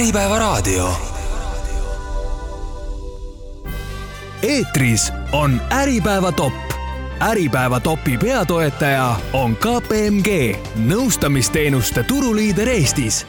Äripäevaraadio. eetris on Äripäeva top. Äripäeva topi peatoetaja on KPMG, nõustamisteenuste turuliider Eestis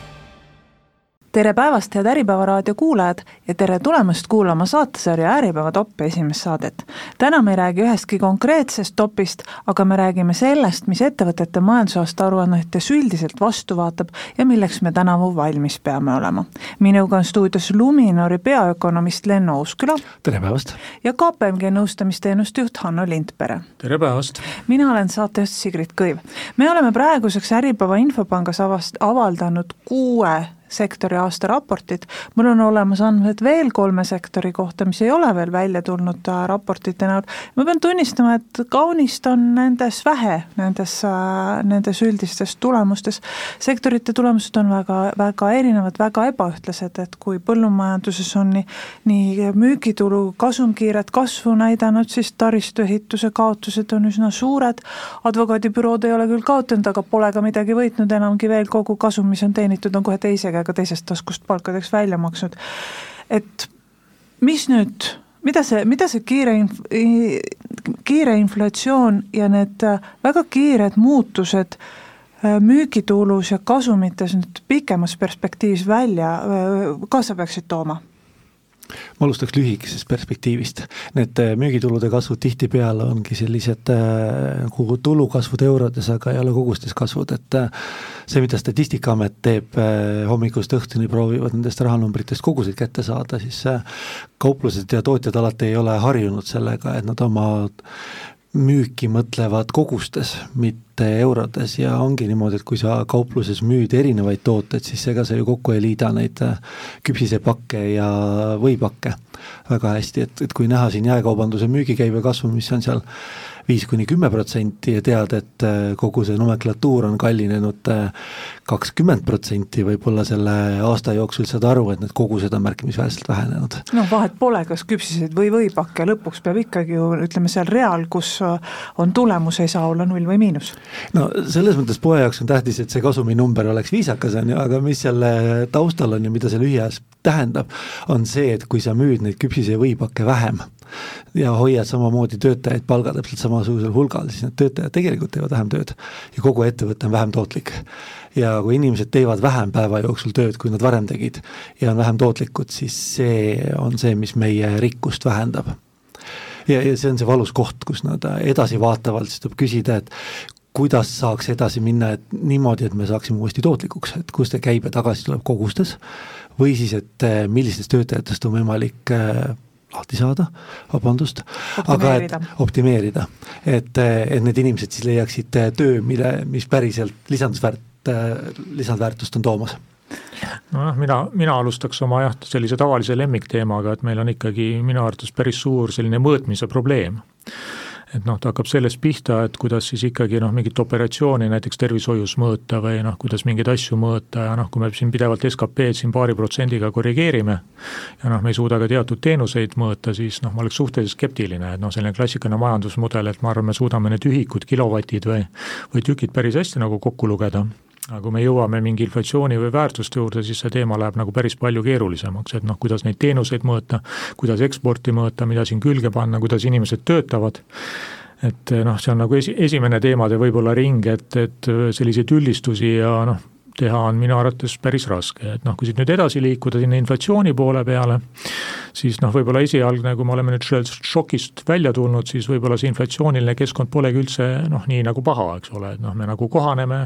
tere päevast, head Äripäeva raadio kuulajad ja tere tulemast kuulama saatesarja Äripäeva top esimest saadet. täna me ei räägi ühestki konkreetsest topist, aga me räägime sellest, mis ettevõtete majandusaasta aruannetes üldiselt vastu vaatab ja milleks me tänavu valmis peame olema. minuga on stuudios Luminori peaökonomist Lenno Uusküla. tere päevast! ja KPMG nõustamisteenuste juht Hanno Lindpere. tere päevast! mina olen saatejuht Sigrid Kõiv. me oleme praeguseks Äripäeva Infopangas avast-, avaldanud kuue sektori aastaraportit, mul on olemas andmed veel kolme sektori kohta, mis ei ole veel välja tulnud äh, raportite näol, ma pean tunnistama, et kaunist on nendes vähe, nendes, äh, nendes üldistes tulemustes. sektorite tulemused on väga, väga erinevad, väga ebaühtlased, et kui põllumajanduses on nii, nii müügitulu kasumkiiret kasvu näidanud, siis taristuehituse kaotused on üsna suured, advokaadibürood ei ole küll kaotanud, aga pole ka midagi võitnud enamgi veel, kogu kasum, mis on teenitud, on kohe teise käega ka teisest taskust palkadeks välja maksnud. et mis nüüd, mida see, mida see kiire inf-, kiire inflatsioon ja need väga kiired muutused äh, müügitulus ja kasumites nüüd pikemas perspektiivis välja äh, kaasa peaksid tooma ma alustaks lühikesest perspektiivist. Need äh, müügitulude kasvud tihtipeale ongi sellised äh, nagu tulukasvud eurodes, aga ei ole kogustes kasvud, et äh, see, mida Statistikaamet teeb hommikust õhtuni, proovivad nendest rahanumbritest koguseid kätte saada, siis kauplused ja tootjad alati ei ole harjunud sellega, et nad oma müüki mõtlevad kogustes, mitte eurodes. Ja ongi niimoodi, et kui sa kaupluses müüd erinevaid tooteid, siis ega sa ju kokku ei liida neid äh, küpsisepakke ja võipakke väga hästi, et, et kui näha siin jaekaubanduse müügikäibe kasvu, mis on seal viis kuni kümme protsenti ja tead, et äh, kogu see nomenklatuur on kallinenud äh, kakskümmend protsenti võib-olla selle aasta jooksul, saad aru, et need kogused on märkimisväärselt vähenenud. no vahet pole, kas küpsised või võipakke, lõpuks peab ikkagi ju ütleme seal real, kus äh, on tulemus, ei saa olla null või miinus. no selles mõttes poe jaoks on tähtis, et see kasuminumber oleks viisakas, on ju, aga mis selle taustal on ja mida see lühiajas tähendab, on see, et kui sa müüd neid küpsise ja võipakke vähem ja hoiad samamoodi töötajaid palga täpselt samasugusel hulgal, siis need töötajad tegelikult teevad vähem tööd ja kogu ettevõte on vähem tootlik. ja kui inimesed teevad vähem päeva jooksul tööd, kui nad varem tegid ja on vähem tootlikud, siis see on see, mis meie rikkust vähendab. ja, ja see on see valus koht, kus nad edasivaatavalt siis tuleb küsida, et kuidas saaks edasi minna, et niimoodi, et me saaksime uuesti tootlikuks, et kust see käibe tagasi tuleb kogustes või siis, et millistest töötajatest on võimalik lahti saada, vabandust, aga et optimeerida, et, et need inimesed siis leiaksid töö, mille, mis päriselt lisandusväärt, lisandväärtust on toomas. Nojah, mina, mina alustaks oma jah, sellise tavalise lemmikteemaga, et meil on ikkagi minu arvates päris suur selline mõõtmise probleem et noh, ta hakkab sellest pihta, et kuidas siis ikkagi noh, mingit operatsiooni näiteks tervishoius mõõta või noh, kuidas mingeid asju mõõta ja noh, kui me siin pidevalt SKP-d siin paari protsendiga korrigeerime ja noh, me ei suuda ka teatud teenuseid mõõta, siis noh, ma oleks suhteliselt skeptiline, et noh, selline klassikaline majandusmudel, et ma arvan, me suudame need ühikud, kilovatid või, või tükid päris hästi nagu kokku lugeda aga kui me jõuame mingi inflatsiooni või väärtuste juurde, siis see teema läheb nagu päris palju keerulisemaks, et noh, kuidas neid teenuseid mõõta, kuidas eksporti mõõta, mida siin külge panna, kuidas inimesed töötavad, et noh, see on nagu esi, esimene teemade võib-olla ring, et, et selliseid üldistusi ja noh, teha on minu arvates päris raske, et noh, kui siit nüüd edasi liikuda sinna inflatsiooni poole peale, siis noh, võib-olla esialgne, kui me oleme nüüd sellest šokist välja tulnud, siis võib-olla see inflatsiooniline keskkond polegi üldse noh, nii nagu paha, eks ole, et noh, me nagu kohaneme,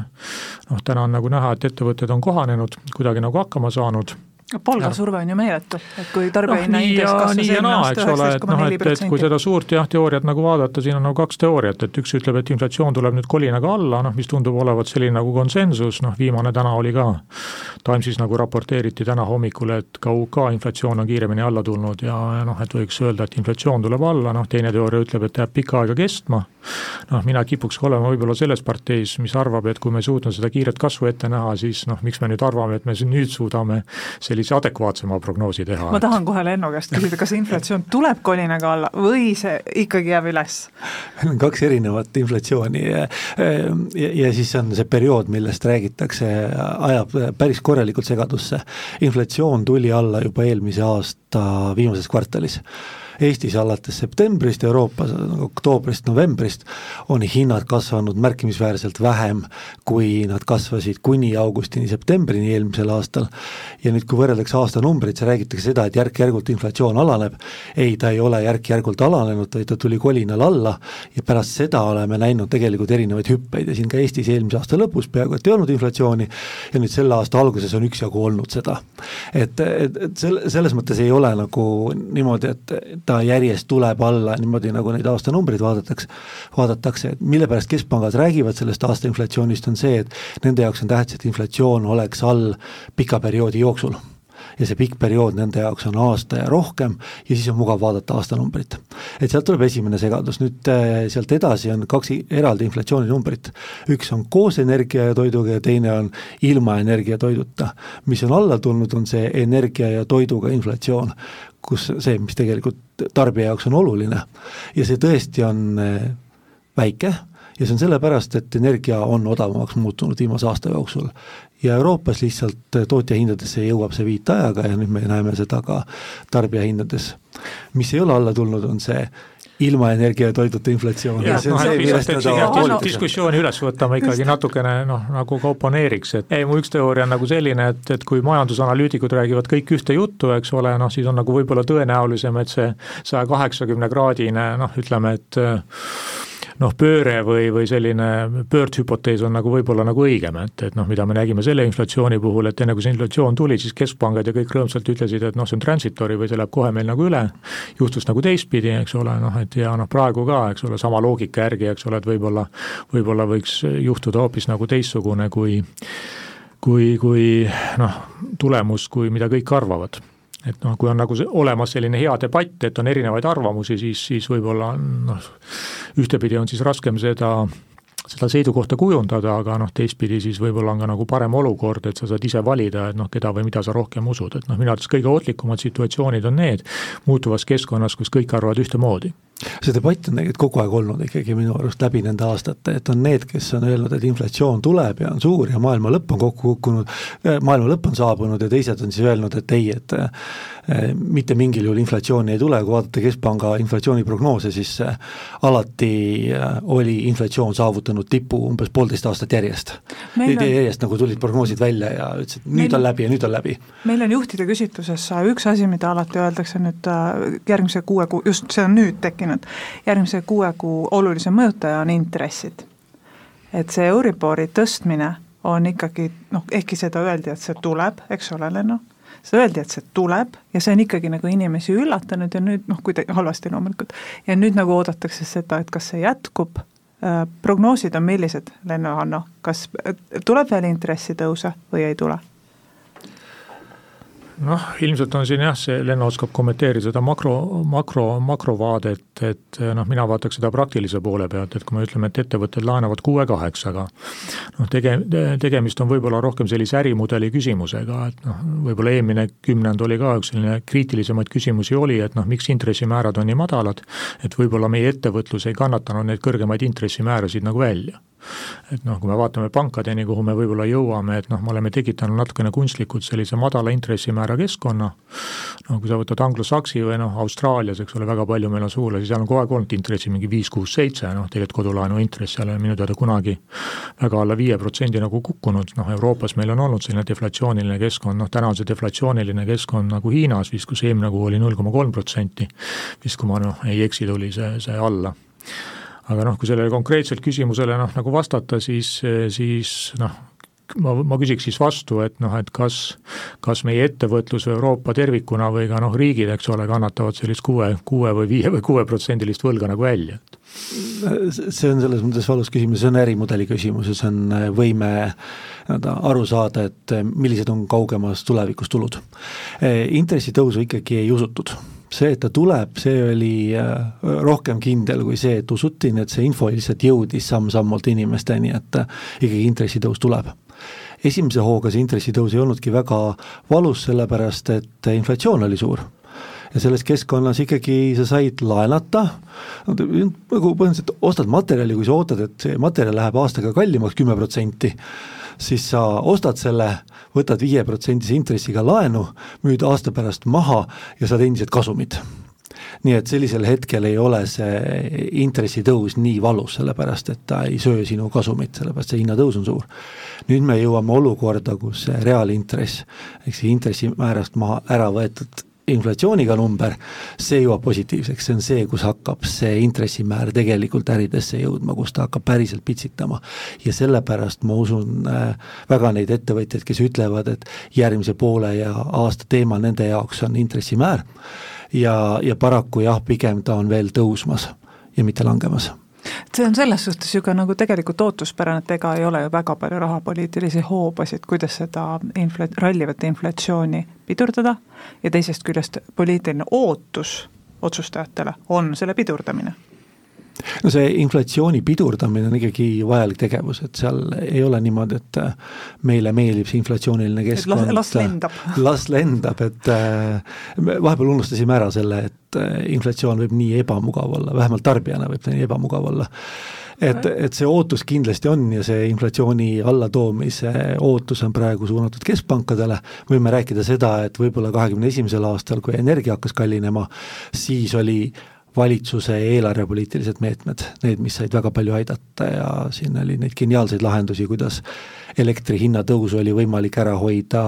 noh, täna on nagu näha, et ettevõtted on kohanenud, kuidagi nagu hakkama saanud palgasurve on ju meeletu, et kui tarbijahinna no, indeks kasvas eelmine aasta üheksateist koma neli protsenti. kui seda suurt jah, teooriat nagu vaadata, siin on nagu kaks teooriat, et üks ütleb, et inflatsioon tuleb nüüd kolinaga alla, noh mis tundub olevat selline nagu konsensus, noh viimane täna oli ka, Timesis nagu raporteeriti täna hommikul, et ka UK inflatsioon on kiiremini alla tulnud ja, noh, et võiks öelda, et inflatsioon tuleb alla, noh teine teooria ütleb, et jääb pikka aega kestma, noh mina kipuks olema võib-olla selles parteis, mis arvab, et kui me ei suutnud seda kiiret kasvu ette näha, siis noh, miks me nüüd arvame, et me nüüd suudame sellise adekvaatsema prognoosi teha. ma tahan kohe Lenno käest küsida, kas inflatsioon tuleb kolinaga alla või see ikkagi jääb üles? meil on kaks erinevat inflatsiooni ja, ja, ja siis on see periood, millest räägitakse, ajab päris korralikult korralikult segadusse. inflatsioon tuli alla juba eelmise aasta viimases kvartalis Eestis alates septembrist, Euroopas oktoobrist-novembrist on hinnad kasvanud märkimisväärselt vähem, kui nad kasvasid kuni augustini-septembrini eelmisel aastal. ja nüüd, kui võrreldakse aastanumbreid, siis räägitakse seda, et järk-järgult inflatsioon alaneb, ei, ta ei ole järk-järgult alanenud, vaid ta tuli kolinal alla ja pärast seda oleme näinud tegelikult erinevaid hüppeid ja siin ka Eestis eelmise aasta lõpus peaaegu et ei olnud inflatsiooni ja nüüd selle aasta alguses on üksjagu olnud seda. et, et, et selle, selles mõttes ei ole nagu niimoodi, et ta järjest tuleb alla niimoodi, nagu neid aastanumbreid vaadatakse, vaadatakse, et mille pärast keskpangad räägivad sellest aasta inflatsioonist, on see, et nende jaoks on tähtis, et inflatsioon oleks all pika perioodi jooksul ja see pikk periood nende jaoks on aasta ja rohkem ja siis on mugav vaadata aastanumbrit. et sealt tuleb esimene segadus, nüüd äh, sealt edasi on kaks eraldi inflatsiooninumbrit. üks on koos energia ja toiduga ja teine on ilma energia ja toiduta. mis on alla tulnud, on see energia ja toiduga inflatsioon kus see, mis tegelikult tarbija jaoks on oluline ja see tõesti on eh, väike ja see on sellepärast, et energia on odavamaks muutunud viimase aasta jooksul. ja Euroopas lihtsalt tootjahindadesse jõuab see viitajaga ja nüüd me näeme seda ka tarbijahindades. mis ei ole alla tulnud, on see ilma energia ja toiduta inflatsioon. Noh, diskussiooni üles võtama ikkagi natukene noh, nagu ka oponeeriks, et ei, mu üks teooria on nagu selline, et, et kui majandusanalüütikud räägivad kõik ühte juttu, eks ole, noh siis on nagu võib-olla tõenäolisem, et see saja kaheksakümne kraadine noh, ütleme, et noh, pööre või, või selline pöördhüpotees on nagu võib-olla nagu õigem, et, et noh, mida me nägime selle inflatsiooni puhul, et enne kui see inflatsioon tuli, siis keskpangad ja kõik rõõmsalt ütlesid, et noh, see on transitory või see läheb kohe meil nagu üle, juhtus nagu teistpidi, eks ole, noh et ja noh, praegu ka, eks ole, sama loogika järgi, eks ole, et võib-olla, võib-olla võiks juhtuda hoopis nagu teistsugune, kui kui, kui noh, tulemus, kui mida kõik arvavad et noh, kui on nagu see, olemas selline hea debatt, et on erinevaid arvamusi, siis, siis võib-olla noh, ühtepidi on siis raskem seda seda seisukohta kujundada, aga noh, teistpidi siis võib-olla on ka nagu parem olukord, et sa saad ise valida, et noh, keda või mida sa rohkem usud, et noh, minu arvates kõige ohtlikumad situatsioonid on need muutuvas keskkonnas, kus kõik arvavad ühtemoodi see debatt on tegelikult kogu aeg olnud ikkagi minu arust läbi nende aastate, et on need, kes on öelnud, et inflatsioon tuleb ja on suur ja maailma lõpp on kokku kukkunud, maailma lõpp on saabunud ja teised on siis öelnud, et ei, et eh, mitte mingil juhul inflatsiooni ei tule, kui vaadata Keskpanga inflatsiooniprognoose, siis eh, alati oli inflatsioon saavutanud tipu umbes poolteist aastat järjest. On... järjest nagu tulid prognoosid välja ja ütlesid, nüüd meil... on läbi ja nüüd on läbi. meil on juhtide küsitluses üks asi, mida alati öeldakse nüüd järgmise kuue kuu, just see on nüüd tekkinud, rääkinud, järgmise kuue kuu olulisem mõjutaja on intressid. et see Euribori tõstmine on ikkagi noh, ehkki seda öeldi, et see tuleb, eks ole, Lenno, seda öeldi, et see tuleb ja see on ikkagi nagu inimesi üllatanud ja nüüd noh, kuidagi halvasti loomulikult, ja nüüd nagu oodatakse seda, et kas see jätkub, äh, prognoosid on millised, Lenno, Hanno, kas äh, tuleb veel intressitõuse või ei tule? Noh, ilmselt on siin jah, see Lenno oskab kommenteerida seda makro, makro, makrovaadet, et noh, mina vaataks seda praktilise poole pealt, et kui me ütleme, et ettevõtted laenavad kuue-kaheksaga, noh, tege-, tegemist on võib-olla rohkem sellise ärimudeli küsimusega, et noh, võib-olla eelmine kümnend oli ka üks selline kriitilisemaid küsimusi oli, et noh, miks intressimäärad on nii madalad, et võib-olla meie ettevõtlus ei kannatanud neid kõrgemaid intressimäärasid nagu välja et noh, kui me vaatame pankadeni, kuhu me võib-olla jõuame, et noh, me oleme tekitanud natukene kunstlikult sellise madala intressimäära keskkonna, no kui sa võtad anglosaksi või noh, Austraalias, eks ole, väga palju meil on sugulasi, seal on kogu aeg olnud intressi mingi viis, kuus, seitse, noh tegelikult kodulaenu intress seal on minu teada kunagi väga alla viie protsendi nagu kukkunud, noh Euroopas meil on olnud selline deflatsiooniline keskkond, noh täna on see deflatsiooniline keskkond nagu Hiinas vist, kus eelmine kuu oli null koma kolm protsenti, vist kui ma noh ei eksi, tuli see, see alla aga noh, kui sellele konkreetselt küsimusele noh, nagu vastata, siis, siis noh, ma, ma küsiks siis vastu, et noh, et kas, kas meie ettevõtlus Euroopa tervikuna või ka noh, riigid, eks ole, kannatavad sellist kuue, kuue või viie või kuueprotsendilist võlga nagu välja, see on selles mõttes valus küsimus, see on ärimudeli küsimus ja see on äh, võime nii-öelda aru saada, et äh, millised on kaugemas tulevikus tulud. Äh, intressitõusu ikkagi ei usutud see, et ta tuleb, see oli äh, rohkem kindel kui see, et usuti, nii et see info lihtsalt jõudis samm-sammult inimesteni, et äh, ikkagi intressitõus tuleb. esimese hooga see intressitõus ei olnudki väga valus, sellepärast et inflatsioon oli suur ja selles keskkonnas ikkagi sa said laenata, nagu põhimõtteliselt ostad materjali, kui sa ootad, et see materjal läheb aastaga kallimaks kümme protsenti, siis sa ostad selle, võtad viieprotsendise intressiga laenu, müüd aasta pärast maha ja saad endiselt kasumit nii et sellisel hetkel ei ole see intressitõus nii valus, sellepärast et ta ei söö sinu kasumit, sellepärast see hinnatõus on suur. nüüd me jõuame olukorda, kus see reaalintress ehk see intressimäärast maha ära võetud inflatsiooniga number, see jõuab positiivseks, see on see, kus hakkab see intressimäär tegelikult äridesse jõudma, kus ta hakkab päriselt pitsitama. ja sellepärast ma usun äh, väga neid ettevõtjaid, kes ütlevad, et järgmise poole ja aasta teema nende jaoks on intressimäär. Ja, ja paraku jah, pigem ta on veel tõusmas ja mitte langemas see on selles suhtes ju ka nagu tegelikult ootuspärane, et ega ei ole ju väga palju rahapoliitilisi hoobasid, kuidas seda infla-, rallivat inflatsiooni pidurdada. Ja teisest küljest poliitiline ootus otsustajatele on selle pidurdamine no see inflatsiooni pidurdamine on ikkagi vajalik tegevus, et seal ei ole niimoodi, et äh, meile meeldib see inflatsiooniline keskkond. las lendab. las lendab, et äh, vahepeal unustasime ära selle, et äh, inflatsioon võib nii ebamugav olla, vähemalt tarbijana võib ta nii ebamugav olla et, et see ootus kindlasti on ja see inflatsiooni allatoomise ootus on praegu suunatud keskpankadele, võime rääkida seda, et võib-olla kahekümne esimesel aastal, kui energia hakkas kallinema, siis oli valitsuse eelarvepoliitilised meetmed, need, mis said väga palju aidata ja siin oli neid geniaalseid lahendusi, kuidas elektri hinna tõusu oli võimalik ära hoida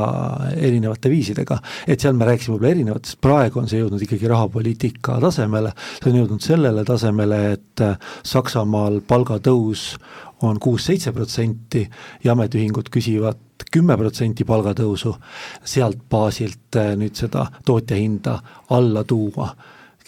erinevate viisidega. et seal me rääkisime võib-olla erinevatest, praegu on see jõudnud ikkagi rahapoliitika tasemele, see on jõudnud sellele tasemele, et Saksamaal palgatõus on kuus-seitse protsenti ja ametiühingud küsivad kümme protsenti palgatõusu, sealt baasilt nüüd seda tootja hinda alla tuua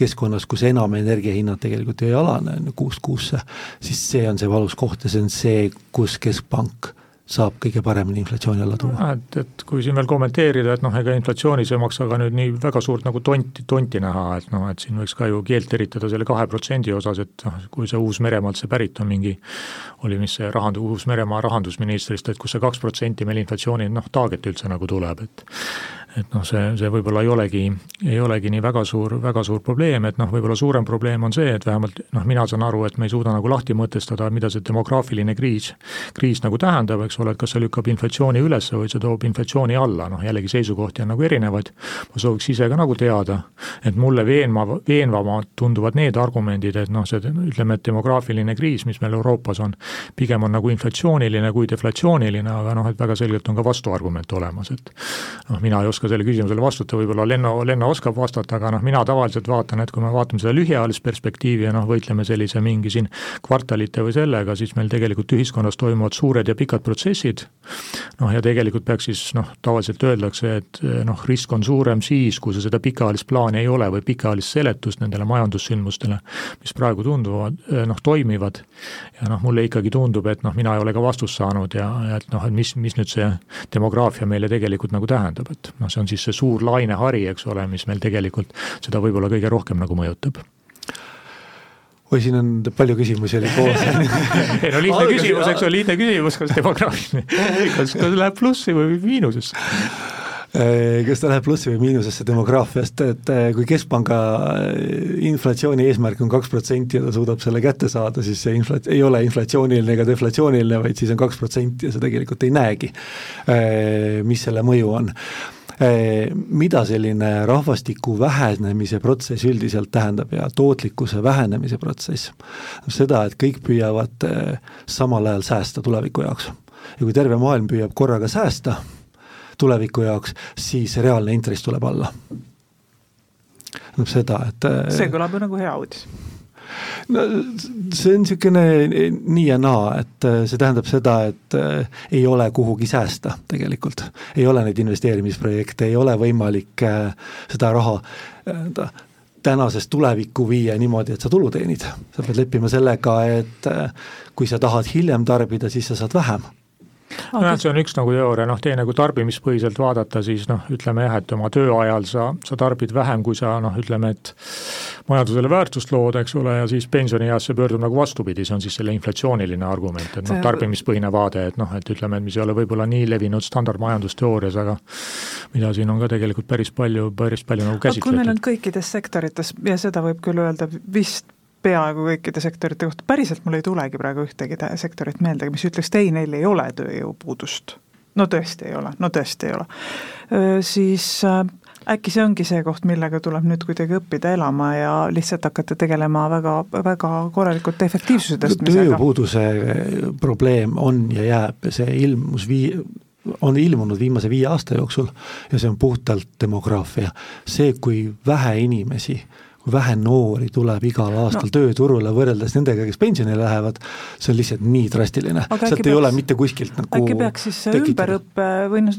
keskkonnas, kus enam energiahinnad tegelikult ei alane, on ju kuust kuusse, siis see on see valus koht ja see on see, kus keskpank saab kõige paremini inflatsiooni alla tuua. et, et kui siin veel kommenteerida, et noh, ega inflatsioonis ei maksa ka nüüd nii väga suurt nagu tonti, tonti näha, et noh, et siin võiks ka ju keelt eritada selle kahe protsendi osas, et noh, kui see Uus-Meremaalt see pärit on mingi, oli mis see rahandus, Uus-Meremaa rahandusministrist, et kus see kaks protsenti meil inflatsiooni noh, target üldse nagu tuleb, et et noh, see, see võib-olla ei olegi, ei olegi nii väga suur, väga suur probleem, et noh, võib-olla suurem probleem on see, et vähemalt noh, mina saan aru, et me ei suuda nagu lahti mõtestada, mida see demograafiline kriis, kriis nagu tähendab, eks ole, et kas see lükkab inflatsiooni üles või see toob inflatsiooni alla, noh jällegi seisukohti on nagu erinevaid, ma sooviks ise ka nagu teada, et mulle veenma, veenvamad tunduvad need argumendid, et noh, see ütleme, et demograafiline kriis, mis meil Euroopas on, pigem on nagu inflatsiooniline kui deflatsiooniline, aga noh, et väga selgelt on ka vastuargument olemas, et noh, mina ei oska oska sellele küsimusele vastata, võib-olla Lenno, Lenno oskab vastata, aga noh, mina tavaliselt vaatan, et kui me vaatame seda lühiajalist perspektiivi ja noh, võitleme sellise mingi siin kvartalite või sellega, siis meil tegelikult ühiskonnas toimuvad suured ja pikad protsessid, noh ja tegelikult peaks siis noh, tavaliselt öeldakse, et noh, risk on suurem siis, kui sa seda pikaajalist plaani ei ole või pikaajalist seletust nendele majandussündmustele, mis praegu tunduvad, noh, toimivad, ja noh, mulle ikkagi tundub, et noh, mina ei ole ka vastust saanud ja, ja et noh, et mis, mis nüüd see demograafia meile tegelikult nagu tähendab, et noh, see on siis see suur lainehari, eks ole, mis meil tegelikult seda võib-olla kõige rohkem nagu mõjutab. Oi, siin on palju küsimusi oli koos. Ei no lihtne küsimus, eks ole, lihtne küsimus, kas demograafiline, kas, kas läheb plussi või miinusesse? Äh, kas ta läheb plussi või miinusesse demograafiast, et äh, kui keskpanga äh, inflatsiooni eesmärk on kaks protsenti ja ta suudab selle kätte saada, siis see inflat-, ei ole inflatsiooniline ega deflatsiooniline, vaid siis on kaks protsenti ja sa tegelikult ei näegi, mis selle mõju on mida selline rahvastiku vähenemise protsess üldiselt tähendab ja tootlikkuse vähenemise protsess, seda, et kõik püüavad samal ajal säästa tuleviku jaoks. ja kui terve maailm püüab korraga säästa, tuleviku jaoks, siis reaalne intress tuleb alla. tähendab seda, et äh, see kõlab ju nagu hea uudis no see on niisugune nii ja naa, et äh, see tähendab seda, et äh, ei ole kuhugi säästa tegelikult. ei ole neid investeerimisprojekte, ei ole võimalik seda raha tänasest tulevikku viia niimoodi, et sa tulu teenid. sa pead leppima sellega, et kui sa tahad hiljem tarbida, siis sa saad vähem nojah, see on üks nagu teooria, noh teine, kui tarbimispõhiselt vaadata, siis noh, ütleme jah, et oma tööajal sa, sa tarbid vähem, kui sa noh, ütleme, et majandusele väärtust lood, eks ole, ja siis pensionieas see pöördub nagu vastupidi, see on siis selle inflatsiooniline argument, et noh, tarbimispõhine vaade, et noh, et ütleme, et mis ei ole võib-olla nii levinud standardmajandusteoorias, aga mida siin on ka tegelikult päris palju, päris palju nagu käsitletud. kui meil on kõikides sektorites ja seda võib küll öelda vist peaaegu kõikide sektorite kohta, päriselt mul ei tulegi praegu ühtegi sektorit meelde, mis ütleks, ei, neil ei ole tööjõupuudust. no tõesti ei ole, no tõesti ei ole. Siis äkki see ongi see koht, millega tuleb nüüd kuidagi õppida elama ja lihtsalt hakata tegelema väga, väga korralikult efektiivsuse tõstmisega. tööjõupuuduse probleem on ja jääb, see ilmus vii-, on ilmunud viimase viie aasta jooksul ja see on puhtalt demograafia. see, kui vähe inimesi äh, kui vähe noori tuleb igal aastal no. tööturule võrreldes nendega, kes pensionile lähevad, see on lihtsalt nii drastiline, sealt ei peaks, ole mitte kuskilt nagu äkki peaks siis ümberõppe või noh,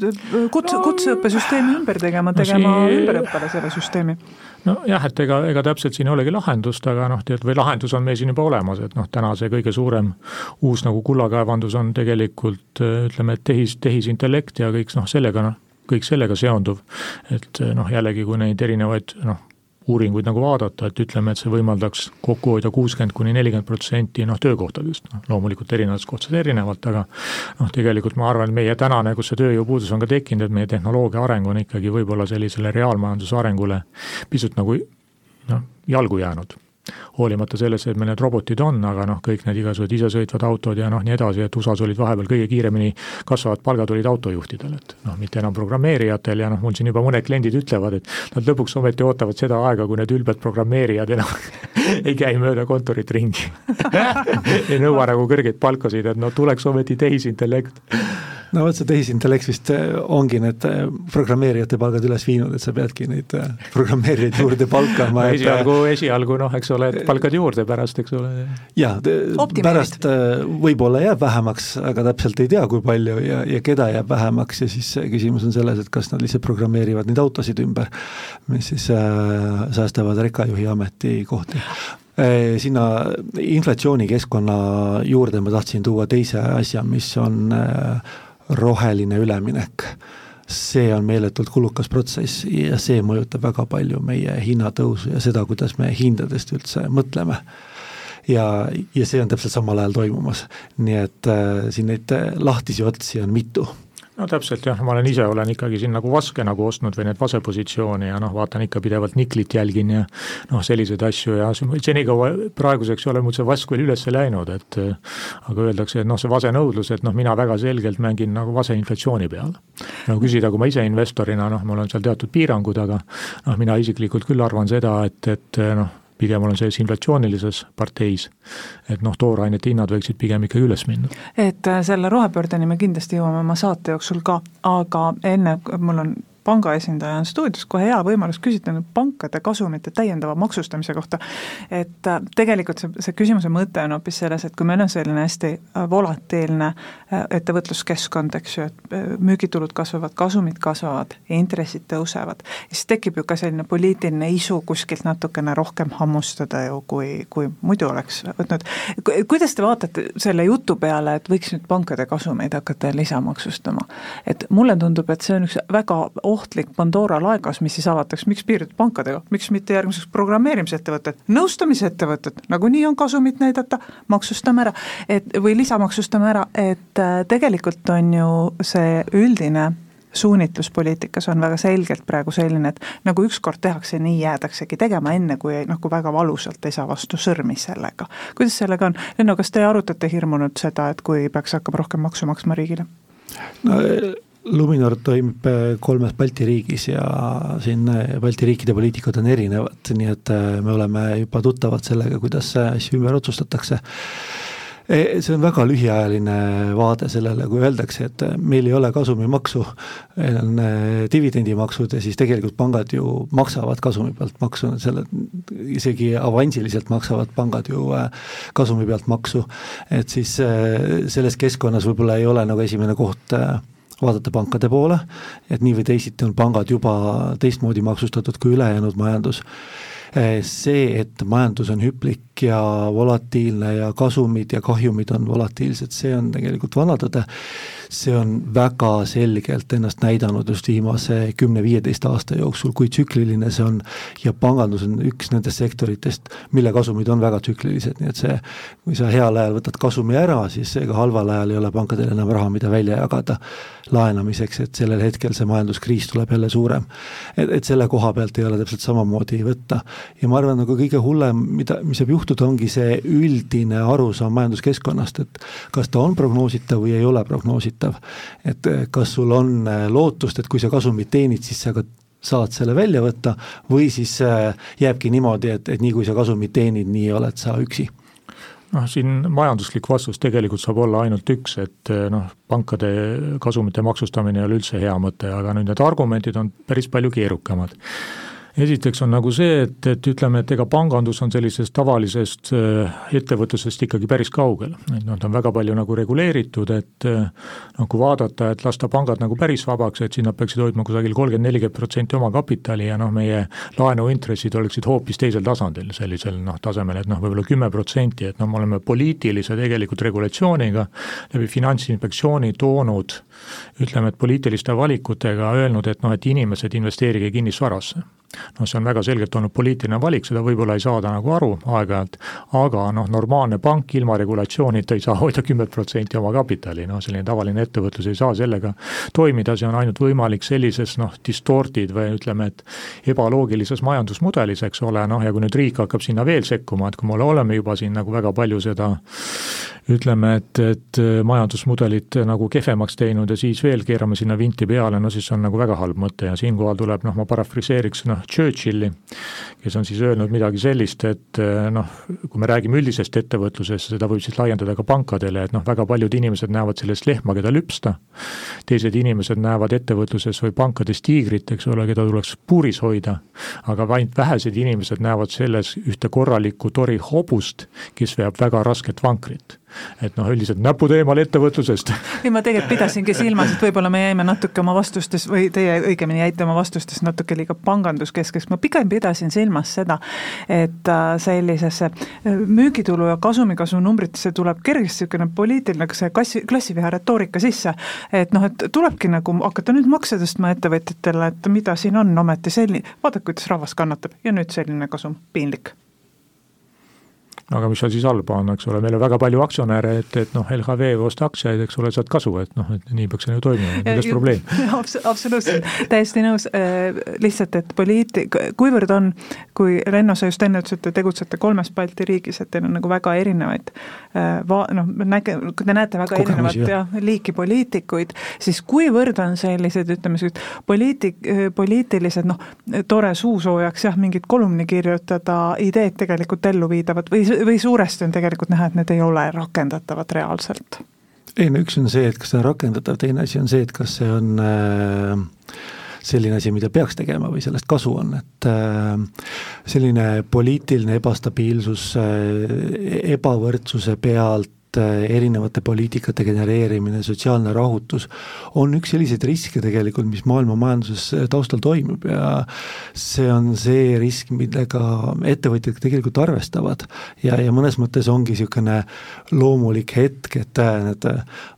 kutse no,, kutseõppesüsteemi ümber tegema, tegema no, see... ümberõppele selle süsteemi? nojah, et ega, ega täpselt siin ei olegi lahendust, aga noh, tead, või lahendus on meil siin juba olemas, et noh, täna see kõige suurem uus nagu kullakaevandus on tegelikult ütleme, et tehis, tehisintellekt ja kõik noh, sellega noh, kõik sellega seonduv. et noh, jällegi, kui neid erinevaid noh, uuringuid nagu vaadata, et ütleme, et see võimaldaks kokku hoida kuuskümmend kuni nelikümmend protsenti noh, töökohtadest, noh loomulikult erinevates kohtades erinevalt, aga noh, tegelikult ma arvan, et meie tänane, kus see tööjõupuudus on ka tekkinud, et meie tehnoloogia areng on ikkagi võib-olla sellisele reaalmajanduse arengule pisut nagu noh, jalgu jäänud hoolimata sellest, et meil need robotid on, aga noh, kõik need igasugused isesõitvad autod ja noh, nii edasi, et USA-s olid vahepeal kõige kiiremini kasvavad palgad olid autojuhtidel, et noh, mitte enam programmeerijatel ja noh, mul siin juba mõned kliendid ütlevad, et nad lõpuks ometi ootavad seda aega, kui need ülbed programmeerijad enam ei käi mööda kontorit ringi ei nõua nagu kõrgeid palkasid, et no tuleks ometi tehisintellekt no vot, see tehisintellekt vist äh, ongi need äh, programmeerijate palgad üles viinud, et sa peadki neid äh, programmeerijaid juurde palkama no, esialgu, esialgu noh, eks ole, et palkad juurde pärast, eks ole. jaa, pärast võib-olla jääb vähemaks, aga täpselt ei tea, kui palju ja, ja keda jääb vähemaks ja siis küsimus on selles, et kas nad lihtsalt programmeerivad neid autosid ümber, mis siis äh, säästavad rekajuhi ametikohti sinna inflatsioonikeskkonna juurde ma tahtsin tuua teise asja, mis on roheline üleminek, see on meeletult kulukas protsess ja see mõjutab väga palju meie hinnatõusu ja seda, kuidas me hindadest üldse mõtleme. Ja, ja see on täpselt samal ajal toimumas. nii et äh, siin neid lahtisi otsi on mitu no täpselt jah, ma olen ise, olen ikkagi siin nagu vaske nagu ostnud või need vasepositsioone ja noh, vaatan ikka pidevalt niklit jälgin ja noh, selliseid asju ja senikaua praeguseks ei ole mul see vask veel üles läinud, et aga öeldakse, et noh, see vasenõudlus, et noh, mina väga selgelt mängin nagu vaseinflatsiooni peal. no küsida, kui ma ise investorina, noh, mul on seal teatud piirangud, aga noh, mina isiklikult küll arvan seda, et, et noh, pigem olen selles inflatsioonilises parteis. et noh, toorainete hinnad võiksid pigem ikkagi üles minna. et äh, selle rohepöördeni me kindlasti jõuame oma saate jooksul ka, aga enne mul on panga esindaja on stuudios, kohe hea võimalus küsida nüüd pankade kasumite täiendava maksustamise kohta. et äh, tegelikult see, see küsimuse mõte on hoopis selles, et kui meil on selline hästi äh, volatiilne äh, ettevõtluskeskkond, eks ju, et müügitulud kasvavad, kasumid kasvavad, intressid tõusevad, siis tekib ju ka selline poliitiline isu kuskilt natukene rohkem hammustada ju, kui, kui muidu oleks võtnud. kuidas te vaatate selle jutu peale, et võiks nüüd pankade kasumeid hakata lisamaksustama? et mulle tundub, et see on üks väga ohtlik Pandora laegas, mis siis avatakse, miks piirduda pankadega, miks mitte järgmiseks programmeerimisettevõtted, nõustamisettevõtted, nagunii on kasumit näidata, maksustame ära, et või lisamaksustame ära, et äh, tegelikult on ju see üldine suunitluspoliitikas on väga selgelt praegu selline, et nagu ükskord tehakse, nii jäädaksegi tegema, enne kui kui väga valusalt ei saa vastu sõrmi sellega. kuidas sellega on, Lenno, kas te arutate hirmunud seda, et kui peaks hakkama rohkem maksu maksma riigile? no Luminor toimib äh, kolmes Balti riigis ja siin äh, Balti riikide poliitikud on erinevad, nii et äh, me oleme juba tuttavad sellega, kuidas asju ümber otsustatakse. E, see on väga lühiajaline vaade sellele, kui öeldakse, et meil ei ole kasumimaksu, meil on dividendimaksud ja siis tegelikult pangad ju maksavad kasumi pealt maksu, selle isegi avansiliselt maksavad pangad ju kasumi pealt maksu. et siis selles keskkonnas võib-olla ei ole nagu esimene koht vaadata pankade poole, et nii või teisiti on pangad juba teistmoodi maksustatud kui ülejäänud majandus. see, et majandus on hüplik ja volatiilne ja kasumid ja kahjumid on volatiilsed, see on tegelikult vana tõde see on väga selgelt ennast näidanud just viimase kümne-viieteist aasta jooksul, kui tsükliline see on ja pangandus on üks nendest sektoritest, mille kasumid on väga tsüklilised, nii et see, kui sa heal ajal võtad kasumi ära, siis ega halval ajal ei ole pankadel enam raha, mida välja jagada laenamiseks, et sellel hetkel see majanduskriis tuleb jälle suurem. et, et selle koha pealt ei ole täpselt samamoodi võtta. ja ma arvan, nagu kõige hullem, mida, mis võib juhtuda, muutuda, ongi see üldine arusaam majanduskeskkonnast, et kas ta on prognoositav või ei ole prognoositav. et kas sul on lootust, et kui sa kasumit teenid, siis sa ka saad selle välja võtta või siis jääbki niimoodi, et, et nii kui sa kasumit teenid, nii oled sa üksi noh, siin majanduslik vastus tegelikult saab olla ainult üks, et eh, noh, pankade kasumite maksustamine ei ole üldse hea mõte, aga nüüd need argumendid on päris palju keerukamad esiteks on nagu see, et, et ütleme, et ega pangandus on sellisest tavalisest äh, ettevõtlusest ikkagi päris kaugel, et noh, ta on väga palju nagu reguleeritud, et äh, noh, kui vaadata, et lasta pangad nagu päris vabaks, et siis nad peaksid hoidma kusagil kolmkümmend, nelikümmend protsenti omakapitali ja noh, meie laenuintressid oleksid hoopis teisel tasandil, sellisel noh, tasemel, et noh, võib-olla kümme protsenti, et noh, me oleme poliitilise tegelikult regulatsiooniga läbi Finantsinspektsiooni toonud ütleme, et poliitiliste valikutega öelnud, et noh, et inimesed investeerige kinnisvarasse noh, see on väga selgelt olnud poliitiline valik, seda võib-olla ei saada nagu aru aeg-ajalt, aga noh, normaalne pank ilma regulatsioonita ei saa hoida kümmet protsenti oma kapitali, noh selline tavaline ettevõtlus ei saa sellega toimida, see on ainult võimalik sellises noh, distorted või ütleme, et ebaloogilises majandusmudelis, eks ole, noh ja kui nüüd riik hakkab sinna veel sekkuma, et kui me oleme juba siin nagu väga palju seda ütleme, et, et majandusmudelit nagu kehvemaks teinud ja siis veel keerame sinna vinti peale, no siis on nagu väga halb mõte. Ja siinkohal tuleb noh, ma parafraseeriks noh, Churchilli, kes on siis öelnud midagi sellist, et noh, kui me räägime üldisest ettevõtlusest, seda võib siis laiendada ka pankadele, et noh, väga paljud inimesed näevad selles lehma, keda lüpsta, teised inimesed näevad ettevõtluses või pankades tiigrit, eks ole, keda tuleks puuris hoida, aga ainult vähesed inimesed näevad selles ühte korralikku tori hobust, kes veab väga rasket vankrit et noh, üldiselt näpud eemal ettevõtlusest. ei, ma tegelikult pidasingi silmas, et võib-olla me jäime natuke oma vastustes või teie õigemini jäite oma vastustes natuke liiga panganduskeskeks, ma pigem pidasin silmas seda, et äh, sellisesse äh, müügitulu ja kasumikasvu numbritesse tuleb kergesti niisugune poliitiline see klassi, klassiviha retoorika sisse, et noh, et tulebki nagu hakata nüüd makse tõstma ettevõtjatele, et mida siin on ometi selline, vaadake, kuidas rahvas kannatab. Ja nüüd selline kasum, piinlik aga mis seal siis halba on, eks ole, meil on väga palju aktsionäre, et, et noh, LHV osta aktsiaid, eks ole, saad kasu, et noh, et nii peaks see ju toimima, milles probleem? Abs? absoluutselt, täiesti nõus, äh, lihtsalt, et poliitik, kuivõrd on, kui Renno, sa just enne ütlesid, et te tegutsete kolmes Balti riigis, et teil on nagu väga erinevaid äh, va-, noh, näge-, te näete väga Kogemusi, erinevat jah, liiki poliitikuid, siis kuivõrd on sellised, ütleme, sellised poliitik, poliitilised noh, tore suusoojaks jah, mingit kolumni kirjutada, ideed tegelikult elluviidavad või või suuresti on tegelikult näha, et need ei ole rakendatavad reaalselt? ei no üks on see, et kas see on rakendatav, teine asi on see, et kas see on äh, selline asi, mida peaks tegema või sellest kasu on, et äh, selline poliitiline ebastabiilsus äh, ebavõrdsuse pealt Äh, erinevate poliitikate genereerimine, sotsiaalne rahutus, on üks selliseid riske tegelikult, mis maailma majanduses äh, taustal toimub. Ja see on see risk, millega ettevõtjad tegelikult arvestavad. ja, ja mõnes mõttes ongi niisugune loomulik hetk, et äh, need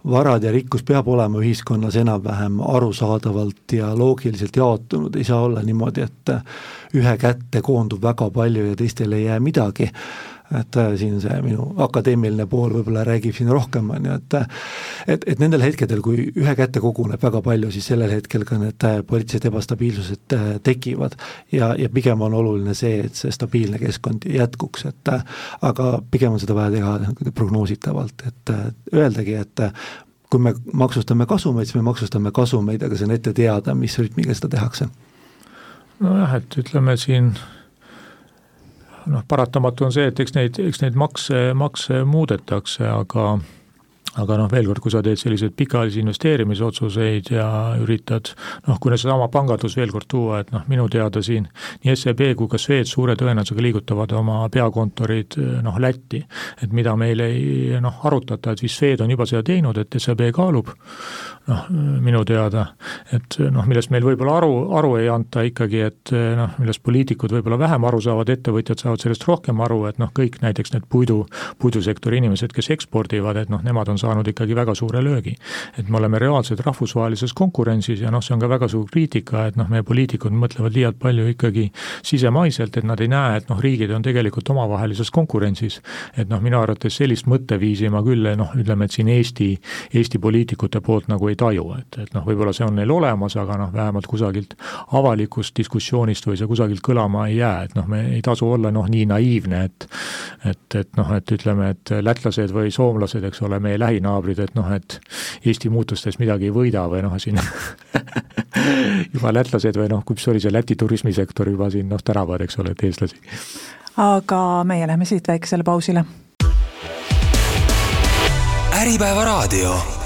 varad ja rikkus peab olema ühiskonnas enam-vähem arusaadavalt ja loogiliselt jaotunud, ei saa olla niimoodi, et ühe kätte koondub väga palju ja teistele ei jää midagi et äh, siin see minu akadeemiline pool võib-olla räägib siin rohkem, on ju, et et, et nendel hetkedel, kui ühe kätte koguneb väga palju, siis sellel hetkel ka need äh, poliitilised ebastabiilsused äh, tekivad ja, ja pigem on oluline see, et see stabiilne keskkond jätkuks, et aga pigem on seda vaja teha prognoositavalt, et öeldagi, et kui me maksustame kasumeid, siis me maksustame kasumeid, aga see on ette teada, mis rütmiga seda tehakse. nojah, et ütleme siin noh, paratamatu on see, et eks neid, eks neid makse, makse muudetakse, aga aga noh, veel kord, kui sa teed selliseid pikaajalisi investeerimisotsuseid ja üritad noh, kui nüüd seesama pangandus veel kord tuua, et noh, minu teada siin nii SEB kui ka Swed suure tõenäosusega liigutavad oma peakontorid noh, Lätti. et mida meil ei noh, arutata, et vist Swed on juba seda teinud, et SEB kaalub noh, minu teada, et noh, millest meil võib-olla aru, aru ei anta ikkagi, et noh, millest poliitikud võib-olla vähem aru saavad, ettevõtjad saavad sellest rohkem aru, et noh, kõik näiteks need puidu, puidusektori inimesed, kes ekspordivad, et noh, nemad on saanud ikkagi väga suure löögi. et me oleme reaalselt rahvusvahelises konkurentsis ja noh, see on ka väga suur kriitika, et noh, meie poliitikud mõtlevad liialt palju ikkagi sisemaiselt, et nad ei näe, et noh, riigid on tegelikult omavahelises konkurentsis. et noh, minu arvates sellist mõtteviisi ma küll noh, ütleme, et siin Eesti, Eesti poliitikute poolt nagu ei taju, et, et noh, võib-olla see on neil olemas, aga noh, vähemalt kusagilt avalikust diskussioonist või see kusagilt kõlama ei jää, et noh, me ei tasu olla noh, nii naiivne, et et, et noh, et ütleme, et lätlased või soomlased, eks ole, meie lähinaabrid, et noh, et Eesti muutustest midagi ei võida või noh, siin juba lätlased või noh, kus oli see Läti turismisektor juba siin noh, tänavad, eks ole, et eestlasi. aga meie läheme siit väikesele pausile. äripäeva raadio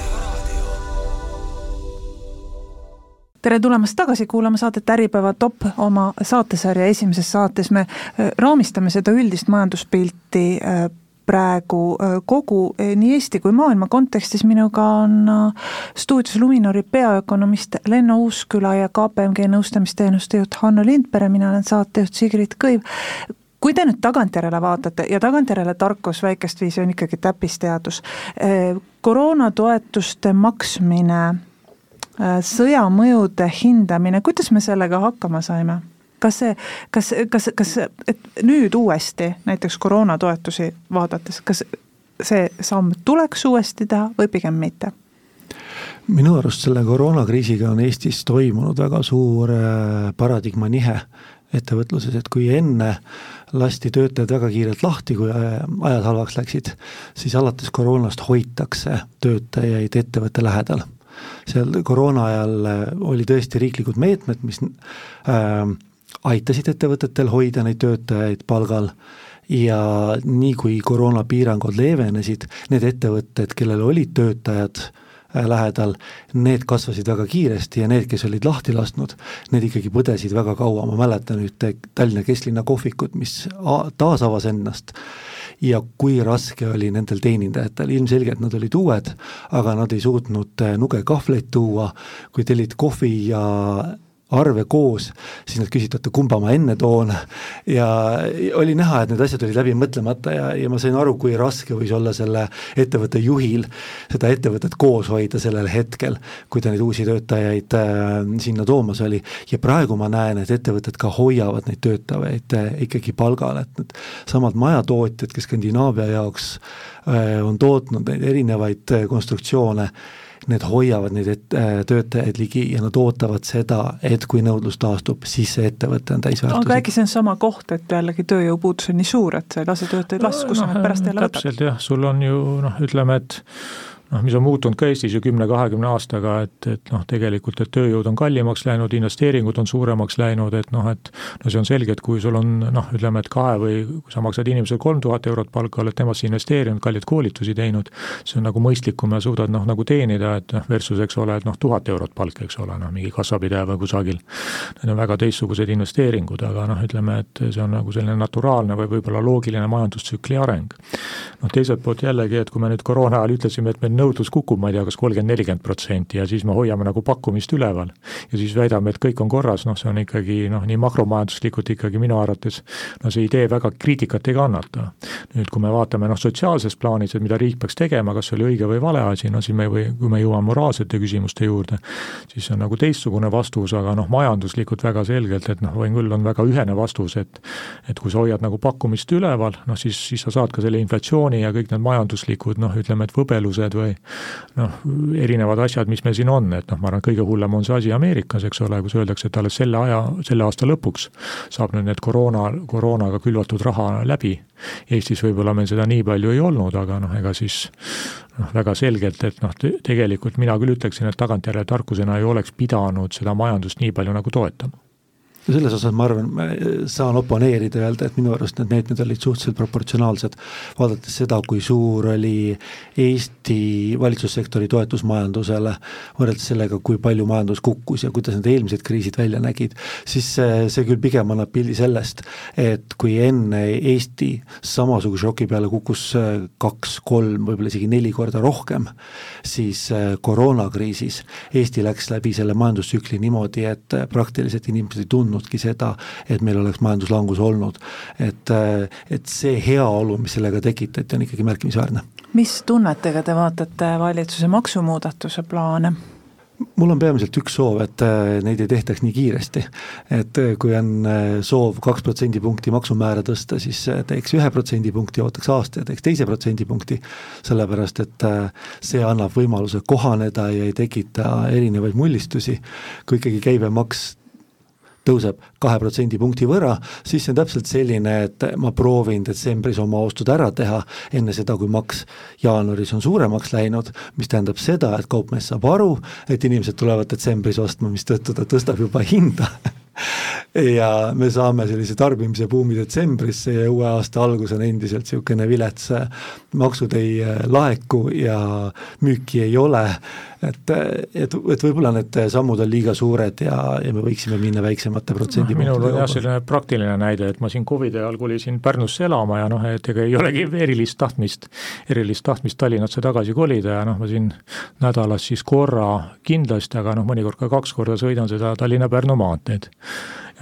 tere tulemast tagasi kuulama saadet Äripäeva top oma saatesarja esimeses saates. Me äh, raamistame seda üldist majanduspilti äh, praegu äh, kogu nii Eesti kui maailma kontekstis, minuga on stuudios Luminori peaökonomist Lenno Uusküla ja KPMG nõustamisteenuste juht Hanno Lindpere, mina olen saatejuht Sigrid Kõiv. Kui te nüüd tagantjärele vaatate ja tagantjärele tarkus väikest viisi on ikkagi täppisteadus, koroonatoetuste maksmine sõja mõjude hindamine, kuidas me sellega hakkama saime? kas see, kas, kas, kas, et nüüd uuesti näiteks koroonatoetusi vaadates, kas see samm tuleks uuesti teha või pigem mitte? minu arust selle koroonakriisiga on Eestis toimunud väga suur äh, paradigma nihe ettevõtluses, et kui enne lasti töötajad väga kiirelt lahti, kui äh, ajad halvaks läksid, siis alates koroonast hoitakse töötajaid ettevõtte lähedal seal koroona ajal äh, oli tõesti riiklikud meetmed, mis äh, aitasid ettevõtetel hoida neid töötajaid palgal. Ja nii, kui koroonapiirangud leevenesid, need ettevõtted, kellel olid töötajad äh, lähedal, need kasvasid väga kiiresti ja need, kes olid lahti lasknud, need ikkagi põdesid väga kaua, ma mäletan ühte Tallinna kesklinna kohvikut, mis taasavas ennast ja kui raske oli nendel teenindajatel, ilmselgelt nad olid uued, aga nad ei suutnud eh, nugekahvleid tuua, kui tellid kohvi ja arve koos, siis nad küsisid, oota, kumba ma enne toon ja oli näha, et need asjad olid läbi mõtlemata ja, ja ma sain aru, kui raske võis olla selle ettevõtte juhil seda ettevõtet koos hoida sellel hetkel, kui ta neid uusi töötajaid äh, sinna toomas oli. ja praegu ma näen, et ettevõtted ka hoiavad neid töötajaid äh, ikkagi palgal, et need samad majatootjad, kes Skandinaavia jaoks äh, on tootnud neid erinevaid äh, konstruktsioone äh,, need hoiavad neid et, äh, töötajaid ligi ja nad ootavad seda, et kui nõudlus taastub, siis see ettevõte on täisväärtuslik. aga äkki see on sama koht, et jällegi tööjõupuudus on nii suur, et sa ei lase töötajaid lasku no,, sa nad pärast jälle võtad? täpselt jah, sul on ju noh, ütleme, et noh, mis on muutunud ka Eestis ju kümne-kahekümne aastaga, et, et noh, tegelikult, et tööjõud on kallimaks läinud, investeeringud on suuremaks läinud, et noh, et no see on selge, et kui sul on noh, ütleme, et kahe või kui sa maksad inimesele kolm tuhat eurot palka, oled temasse investeerinud, kalleid koolitusi teinud, see on nagu mõistlikum ja suudad noh, nagu teenida, et noh, versus eks ole, et noh, tuhat eurot palk, eks ole, noh, mingi kassapidaja või kusagil. Need on väga teistsugused investeeringud, aga noh, ütleme, et see on nagu selline naturaalne või võib-olla loogiline majandustsükli areng. noh, teiselt poolt jällegi, et kui me nüüd koroona ajal ütlesime, et meil nõudlus kukub, ma ei tea, kas kolmkümmend, nelikümmend protsenti ja siis me hoiame nagu pakkumist üleval. ja siis väidame, et kõik on korras, noh, see on ikkagi noh, nii makromajanduslikult ikkagi minu arvates no see idee väga kriitikat ei kannata. nüüd, kui me vaatame noh, sotsiaalses plaanis, et mida riik peaks tegema, kas see oli õige või vale asi, no siis me või kui me jõuame moraalsete küsimuste juurde, siis see on nagu teistsugune vastus, aga noh, majanduslikult väga selgelt, et noh, võin küll, on väga ühene vastus, et et kui sa hoiad nagu pakkumist üleval, noh siis, siis sa saad ka selle inflatsiooni ja kõik need majanduslikud noh, ütleme, et võbelused või noh, erinevad asjad, mis meil siin on, et noh, ma arvan, kõige hullem on see asi Ameerikas, eks ole, kus öeldakse, et alles selle aja, selle aasta lõpuks saab nüüd need koroona, koroonaga külvatud raha läbi. Eestis võib-olla meil seda nii palju ei olnud, aga noh, ega siis noh, väga selgelt, et noh, tegelikult mina küll ütleksin, et tagantjärele tarkusena ei oleks pidanud seda majandust nii palju nagu toetama ja selles osas ma arvan, ma saan oponeerida ja öelda, et minu arust need meetmed olid suhteliselt proportsionaalsed, vaadates seda, kui suur oli Eesti valitsussektori toetus majandusele, võrreldes sellega, kui palju majandus kukkus ja kuidas need eelmised kriisid välja nägid, siis see, see küll pigem annab pildi sellest, et kui enne Eesti samasuguse šoki peale kukkus kaks, kolm, võib-olla isegi neli korda rohkem, siis koroonakriisis Eesti läks läbi selle majandustsükli niimoodi, et praktiliselt inimesed ei tundnud, oodnudki seda, et meil oleks majanduslangus olnud. et, et see heaolu, mis sellega tekitati, on ikkagi märkimisväärne. mis tunnetega te vaatate valitsuse maksumuudatuse plaane? mul on peamiselt üks soov, et äh, neid ei tehtaks nii kiiresti. et äh, kui on äh, soov kaks protsendipunkti maksumäära tõsta, siis teeks ühe protsendipunkti, ootaks aasta ja teeks teise protsendipunkti, sellepärast et see annab võimaluse kohaneda ja ei tekita erinevaid mullistusi. kui ikkagi käibemaks tõuseb kahe protsendipunkti võrra, siis see on täpselt selline, et ma proovin detsembris oma ostud ära teha, enne seda, kui maks jaanuaris on suuremaks läinud, mis tähendab seda, et kaupmees saab aru, et inimesed tulevad detsembris ostma, mistõttu ta tõstab juba hinda. Ja me saame sellise tarbimise buumi detsembrisse ja uue aasta algus on endiselt niisugune vilets, maksud ei laeku ja müüki ei ole et, et, et võib-olla need sammud on liiga suured ja, ja me võiksime minna väiksemate protsendipunktide no, minul on jah, selline praktiline näide, et ma siin Covidi ajal kolisin Pärnusse elama ja noh, et ega ei olegi erilist tahtmist, erilist tahtmist Tallinnasse tagasi kolida ja noh, ma siin nädalas siis korra kindlasti, aga noh, mõnikord ka kaks korda sõidan seda Tallinna-Pärnu maanteed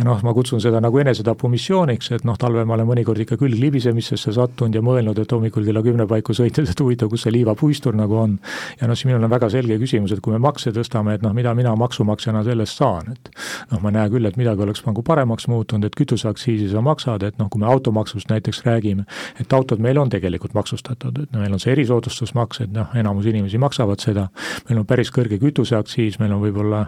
noh, ma kutsun seda nagu enesetapumissiooniks, et noh, talvel ma olen mõnikord ikka küll libisemisesse sattunud ja mõelnud, et hommikul kella kümne paiku sõites, et huvitav, kus see liivapuistur nagu on. ja noh, siis minul on väga selge küsimus, et kui me makse tõstame, et noh, mida mina maksumaksjana sellest saan, et noh, ma näen küll, et midagi oleks nagu paremaks muutunud, et kütuseaktsiisi sa maksad, et noh, kui me automaksust näiteks räägime, et autod meil on tegelikult maksustatud, et no meil on see erisoodustusmaks, et noh, enamus inimesi maksavad seda, meil on päris kõrge kütuseaktsiis, meil on võib-olla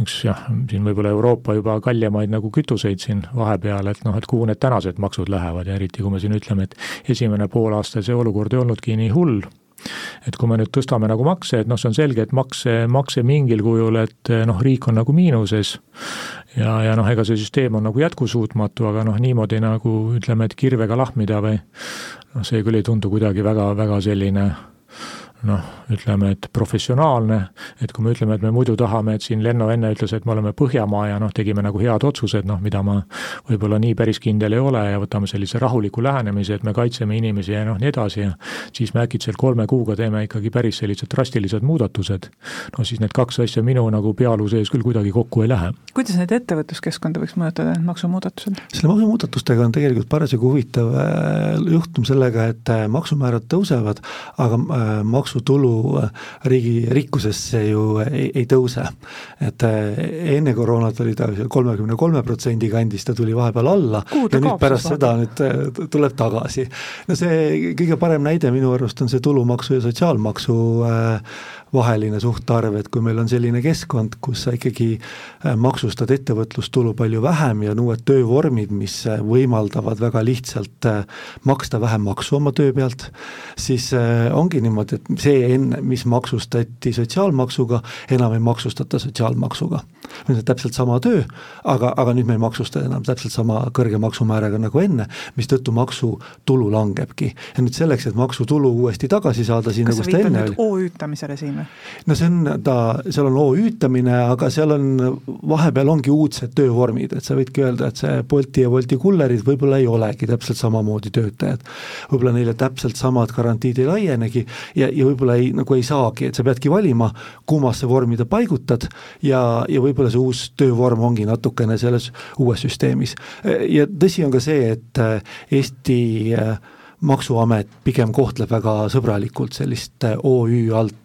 üks jah, siin võib-olla Euroopa juba kaljemaid erinevaid nagu kütuseid siin vahepeal, et noh, et kuhu need tänased maksud lähevad ja eriti, kui me siin ütleme, et esimene poolaasta see olukord ei olnudki nii hull, et kui me nüüd tõstame nagu makse, et noh, see on selge, et makse, makse mingil kujul, et noh, riik on nagu miinuses ja, ja noh, ega see süsteem on nagu jätkusuutmatu, aga noh, niimoodi nagu ütleme, et kirvega lahmida või noh, see küll ei tundu kuidagi väga, väga selline noh, ütleme, et professionaalne, et kui me ütleme, et me muidu tahame, et siin Lenno enne ütles, et me oleme Põhjamaa ja noh, tegime nagu head otsused, noh, mida ma võib-olla nii päris kindel ei ole ja võtame sellise rahuliku lähenemise, et me kaitseme inimesi ja noh, nii edasi ja siis me äkitselt kolme kuuga teeme ikkagi päris sellised drastilised muudatused, no siis need kaks asja minu nagu pealuu sees küll kuidagi kokku ei lähe. kuidas need ettevõtluskeskkonda võiks mõjutada, need maksumuudatused? selle maksumuudatustega on tegelikult parasjagu huvitav äh, juhtum sellega, et äh, maksumäärad tõusevad, aga äh, maks maksutulu äh, riigi rikkusesse ju ei, ei tõuse. et äh, enne koroonat oli ta kolmekümne kolme protsendi kandis, ta tuli vahepeal alla Kuhu ja nüüd pärast seda nüüd äh, tuleb tagasi. no see kõige parem näide minu arust on see tulumaksu ja sotsiaalmaksu vaheline suhtarv, et kui meil on selline keskkond, kus sa ikkagi maksustad ettevõtlustulu palju vähem ja on uued töövormid, mis võimaldavad väga lihtsalt maksta vähem maksu oma töö pealt, siis ongi niimoodi, et see enne, mis maksustati sotsiaalmaksuga, enam ei maksustata sotsiaalmaksuga. See on täpselt sama töö, aga, aga nüüd me ei maksusta enam täpselt sama kõrge maksumääraga nagu enne, mistõttu maksutulu langebki. ja nüüd selleks, et maksutulu uuesti tagasi saada, siin kas nagu sa viitad nüüd OÜ-tamisele siin või? no see on ta, seal on OÜ-tamine, aga seal on, vahepeal ongi uudsed töövormid, et sa võidki öelda, et see Bolti ja Wolti kullerid võib-olla ei olegi täpselt samamoodi töötajad. võib-olla neile täpselt samad garantiid ei laienegi ja, ja võib-olla ei, nagu ei saagi, et sa peadki valima, kummasse vormi ta paigutad ja, ja võib-olla see uus töövorm ongi natukene selles uues süsteemis. ja tõsi on ka see, et Eesti maksuamet pigem kohtleb väga sõbralikult sellist OÜ alt Äh,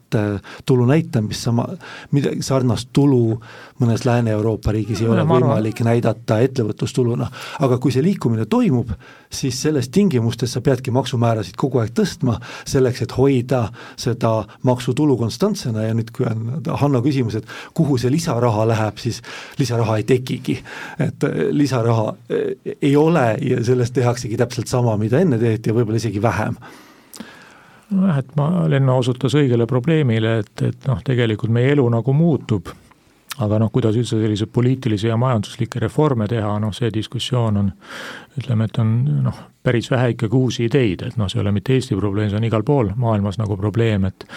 tulu näitamist, sama, midagi sarnast tulu mõnes Lääne-Euroopa riigis ei ole võimalik näidata ettevõtlustuluna. aga kui see liikumine toimub, siis selles tingimustes sa peadki maksumäärasid kogu aeg tõstma, selleks et hoida seda maksutulu konstantsena ja nüüd, kui on Hanno küsimus, et kuhu see lisaraha läheb, siis lisaraha ei tekigi. et äh, lisaraha äh, ei ole ja sellest tehaksegi täpselt sama, mida enne tehti ja võib-olla isegi vähem nojah, et ma, Lenno osutas õigele probleemile, et, et noh, tegelikult meie elu nagu muutub, aga noh, kuidas üldse selliseid poliitilisi ja majanduslikke reforme teha, noh see diskussioon on, ütleme, et on noh, päris vähe ikkagi uusi ideid, et noh, see ei ole mitte Eesti probleem, see on igal pool maailmas nagu probleem, et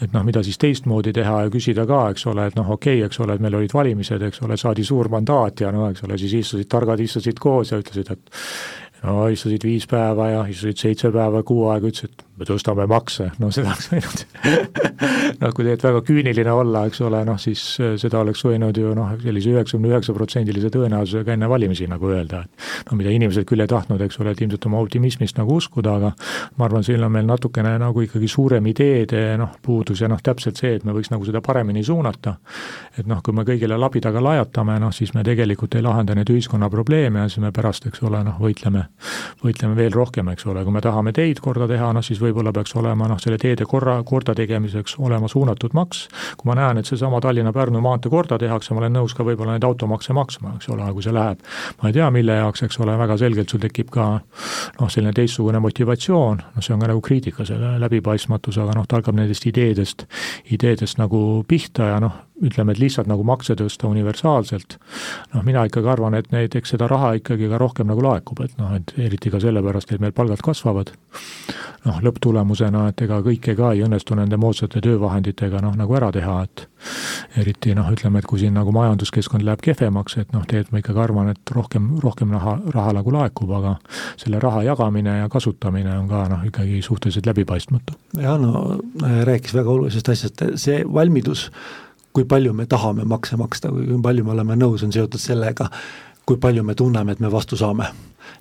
et noh, mida siis teistmoodi teha ja küsida ka, eks ole, et noh, okei okay,, eks ole, et meil olid valimised, eks ole, saadi suur mandaat ja no eks ole, siis istusid, targad istusid koos ja ütlesid, et no istusid viis päeva ja istusid seitse päeva, kuu aega, ütlesid, me tõstame makse, no seda oleks võinud noh, kui tegelikult väga küüniline olla, eks ole, noh siis äh, seda oleks võinud ju noh, sellise üheksakümne üheksa protsendilise tõenäosusega enne valimisi nagu öelda, et no mida inimesed küll ei tahtnud, eks ole, et ilmselt oma optimismist nagu uskuda, aga ma arvan, siin on meil natukene nagu ikkagi suurem ideede noh, puudus ja noh, täpselt see, et me võiks nagu seda paremini suunata, et noh, kui me kõigile labidaga lajatame, noh siis me tegelikult ei lahenda neid ühiskonna probleeme ja siis me pärast, eks ole, noh võitleme, võitleme veel rohkem, eks ole, kui me tahame teid korda teha, noh siis või võib-olla peaks olema noh, selle teede korra, kordategemiseks olema suunatud maks, kui ma näen, et seesama Tallinna-Pärnu maantee korda tehakse, ma olen nõus ka võib-olla neid automakse maksma, eks ole, kui see läheb. Ma ei tea, mille jaoks, eks ole, väga selgelt sul tekib ka noh, selline teistsugune motivatsioon, noh see on ka nagu kriitika, selle läbipaistmatus, aga noh, ta algab nendest ideedest, ideedest nagu pihta ja noh, ütleme, et lihtsalt nagu makse tõsta universaalselt, noh, mina ikkagi arvan, et näiteks seda raha ikkagi ka rohkem nagu laekub, et noh, et eriti ka sellepärast, et meil palgad kasvavad, noh, lõpptulemusena, et ega kõike ka ei õnnestu nende moodsate töövahenditega noh, nagu ära teha, et eriti noh, ütleme, et kui siin nagu majanduskeskkond läheb kehvemaks, et noh, tegelikult ma ikkagi arvan, et rohkem, rohkem raha, raha nagu laekub, aga selle raha jagamine ja kasutamine on ka noh, ikkagi suhteliselt läbipaistmatu. jah, no rääkis väga olulisest asjast, see valmidus kui palju me tahame makse maksta või kui palju me oleme nõus, on seotud sellega, kui palju me tunneme, et me vastu saame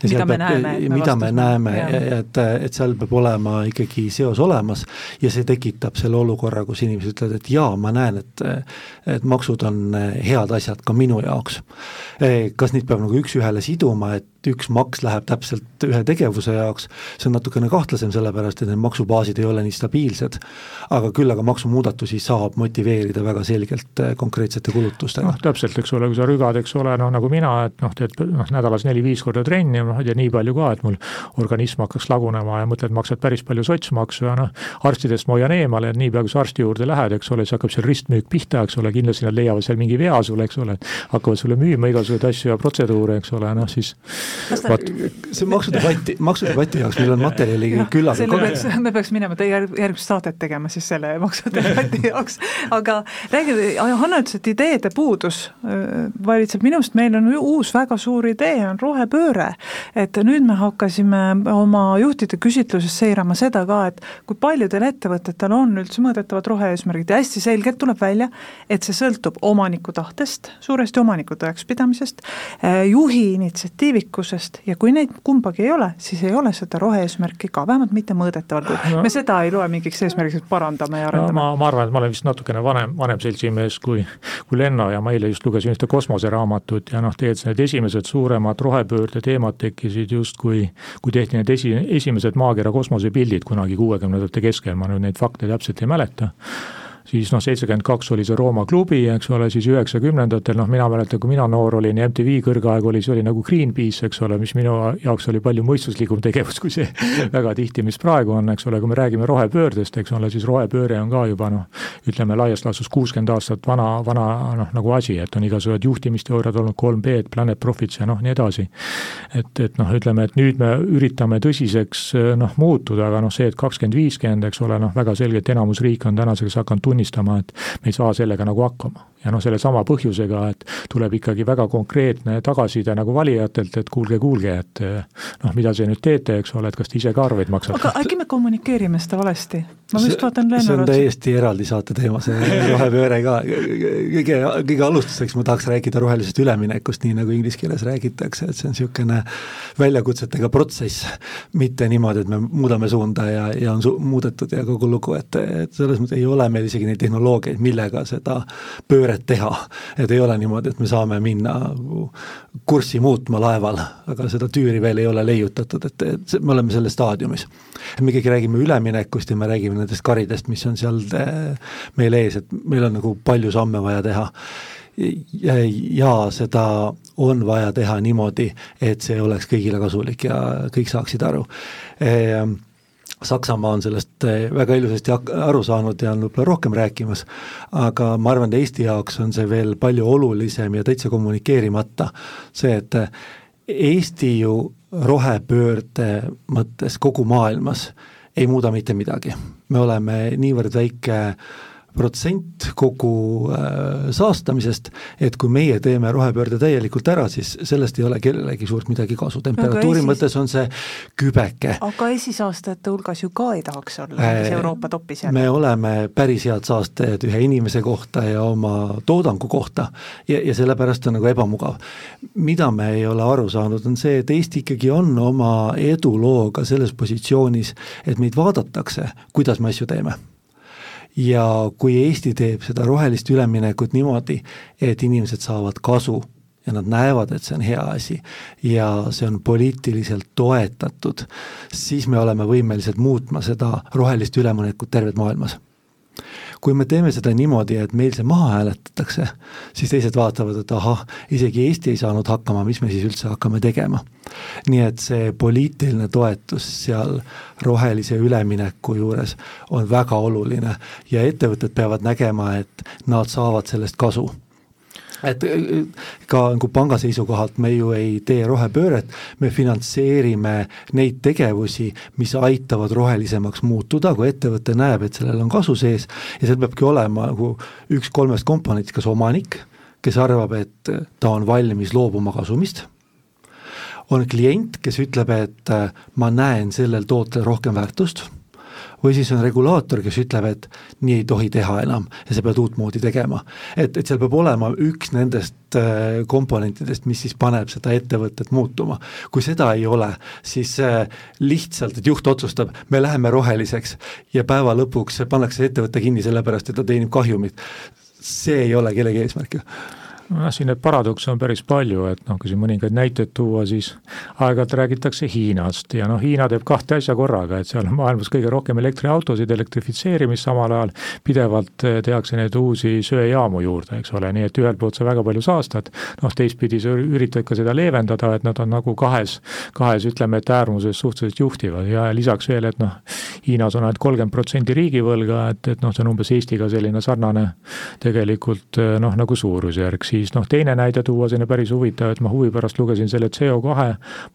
mida me näeme. mida me näeme ja, ja et, et seal peab olema ikkagi seos olemas ja see tekitab selle olukorra, kus inimesed ütlevad, et jaa, ma näen, et et maksud on head asjad ka minu jaoks. kas neid peab nagu üks-ühele siduma, et üks maks läheb täpselt ühe tegevuse jaoks, see on natukene kahtlasem, sellepärast et need maksubaasid ei ole nii stabiilsed, aga küll aga maksumuudatusi saab motiveerida väga selgelt konkreetsete kulutustega. noh, täpselt, eks ole, kui sa rügad, eks ole, noh nagu mina, et noh, teed noh, nädalas neli-viis korda trenni, noh, ja nii palju ka, et mul organism hakkaks lagunema ja mõtled, maksad päris palju sotsmaksu ja noh, arstidest ma hoian eemale, et niipea, kui sa arsti juurde lähed, eks ole, siis hakkab seal ristmüük pihta, eks ole, kindlasti nad leiavad seal mingi vea sulle, eks ole, hakkavad sulle müüma igasuguseid asju ja protseduure, eks ole, noh siis vaat. See maksudebati, maksudebati jaoks meil on materjali peaks, me peaks minema teie järgmist saadet tegema siis selle maksudebati jaoks, aga räägi, Hanno ütles, et ideede puudus valitseb, minu arust meil on uus väga suur idee, on rohepööre et nüüd me hakkasime oma juhtide küsitluses seirama seda ka, et kui paljudel ettevõtetel on üldse mõõdetavad rohe-eesmärgid ja hästi selgelt tuleb välja, et see sõltub omaniku tahtest, suuresti omaniku tõekspidamisest, eh, juhi initsiatiivikusest ja kui neid kumbagi ei ole, siis ei ole seda rohe-eesmärki ka, vähemalt mitte mõõdetaval kujul no., me seda ei loe mingiks eesmärgiks, et parandame ja arendame no,. ma, ma arvan, et ma olen vist natukene vanem, vanem seltsimees kui, kui Lenno ja ma eile just lugesin ühte kosmoseraamatut ja noh, tegelikult need esimesed suuremad rohepöörde teemad tekkisid justkui, kui tehti need esi, esimesed maakera kosmosepildid kunagi kuuekümnendate keskel, ma nüüd neid fakte täpselt ei mäleta siis noh, seitsekümmend kaks oli see Rooma klubi, eks ole, siis üheksakümnendatel, noh mina mäletan, kui mina noor olin ja MTV kõrgaeg oli, see oli nagu Greenpeace, eks ole, mis minu jaoks oli palju mõistuslikum tegevus kui see väga tihti, mis praegu on, eks ole, kui me räägime rohepöördest, eks ole, siis rohepööre on ka juba noh, ütleme laias laastus kuuskümmend aastat vana, vana noh, nagu asi, et on igasugused juhtimisteooriad olnud, 3B-d, Planet Profits ja noh, nii edasi. et, et noh, ütleme, et nüüd me üritame tõsiseks noh, muutuda, aga noh, see, et kakskümmend, viiskümmend, eks ole, noh, väga selgelt enamus riike on tänaseks hakanud tunnistama, et me ei saa sellega nagu hakkama. Ja noh, sellesama põhjusega, et tuleb ikkagi väga konkreetne tagasiside nagu valijatelt, et kuulge, kuulge, et noh, mida te nüüd teete, eks ole, et kas te ise ka arveid maksate. aga äkki me kommunikeerime seda valesti? ma just vaatan Lennu see on täiesti eraldi saate teema, see rohepööre ka, kõige, kõige alustuseks ma tahaks rääkida rohelisest üleminekust, nii nagu inglise keeles räägitakse, et see on niisugune väljakutsetega protsess, mitte niimoodi, et me muudame suunda ja, ja on su-, muudetud ja kogu lugu, et, et selles mõttes ei ole meil isegi neid tehnoloogiaid, millega seda pööret teha. et ei ole niimoodi, et me saame minna kurssi muutma laeval, aga seda tüüri veel ei ole leiutatud, et, et me oleme selles staadiumis. me ikkagi räägime üleminekust ja me räägime nendest karidest, mis on seal eh, meil ees, et meil on nagu palju samme vaja teha ja, ja seda on vaja teha niimoodi, et see oleks kõigile kasulik ja kõik saaksid aru ehm, Saksamaa on sellest eh, väga ilusasti aru saanud ja on võib-olla rohkem rääkimas, aga ma arvan, et Eesti jaoks on see veel palju olulisem ja täitsa kommunikeerimata, see, et eh, Eesti ju rohepöörde mõttes kogu maailmas ei muuda mitte midagi. me oleme niivõrd väike protsent kogu äh, saastamisest, et kui meie teeme rohepöörde täielikult ära, siis sellest ei ole kellelegi suurt midagi kasu, temperatuuri esis... mõttes on see kübeke. aga esisaastajate hulgas ju ka ei tahaks olla äh, Euroopa topis jälle. me oleme päris head saastajad ühe inimese kohta ja oma toodangu kohta ja, ja sellepärast on nagu ebamugav. mida me ei ole aru saanud, on see, et Eesti ikkagi on oma edulooga selles positsioonis, et meid vaadatakse, kuidas me asju teeme ja kui Eesti teeb seda rohelist üleminekut niimoodi, et inimesed saavad kasu ja nad näevad, et see on hea asi ja see on poliitiliselt toetatud, siis me oleme võimelised muutma seda rohelist üleminekut terves maailmas kui me teeme seda niimoodi, et meil see maha hääletatakse, siis teised vaatavad, et ahah, isegi Eesti ei saanud hakkama, mis me siis üldse hakkame tegema. nii et see poliitiline toetus seal rohelise ülemineku juures on väga oluline ja ettevõtted peavad nägema, et nad saavad sellest kasu et äh, ka nagu panga seisukohalt me ju ei tee rohepööret, me finantseerime neid tegevusi, mis aitavad rohelisemaks muutuda, kui ettevõte näeb, et sellel on kasu sees. Ja seal peabki olema nagu üks kolmest komponendist, kas omanik, kes arvab, et ta on valmis loobuma kasumist, on klient, kes ütleb, et äh, ma näen sellel tootel rohkem väärtust või siis on regulaator, kes ütleb, et nii ei tohi teha enam ja sa pead uutmoodi tegema. et, et seal peab olema üks nendest äh, komponentidest, mis siis paneb seda ettevõtet muutuma. kui seda ei ole, siis äh, lihtsalt, et juht otsustab, me läheme roheliseks ja päeva lõpuks pannakse ettevõte kinni sellepärast, et ta teenib kahjumit. see ei ole kellegi eesmärk ju noh, siin neid paradokse on päris palju, et noh, kui siin mõningaid näiteid tuua, siis aeg-ajalt räägitakse Hiinast ja noh, Hiina teeb kahte asja korraga, et seal on maailmas kõige rohkem elektriautosid, elektrifitseerimist, samal ajal pidevalt eh, tehakse neid uusi söejaamu juurde, eks ole, nii et ühelt poolt sa väga palju saastad, noh teistpidi sa üritad ka seda leevendada, et nad on nagu kahes, kahes ütleme, et äärmuses suhteliselt juhtivad ja lisaks veel, et noh, Hiinas on ainult kolmkümmend protsenti riigivõlga, et, et noh, see on umbes Eestiga selline sarnane tegelikult eh, noh, nagu suurusjärk, siis siis noh, teine näide tuua, selline päris huvitav, et ma huvi pärast lugesin selle CO2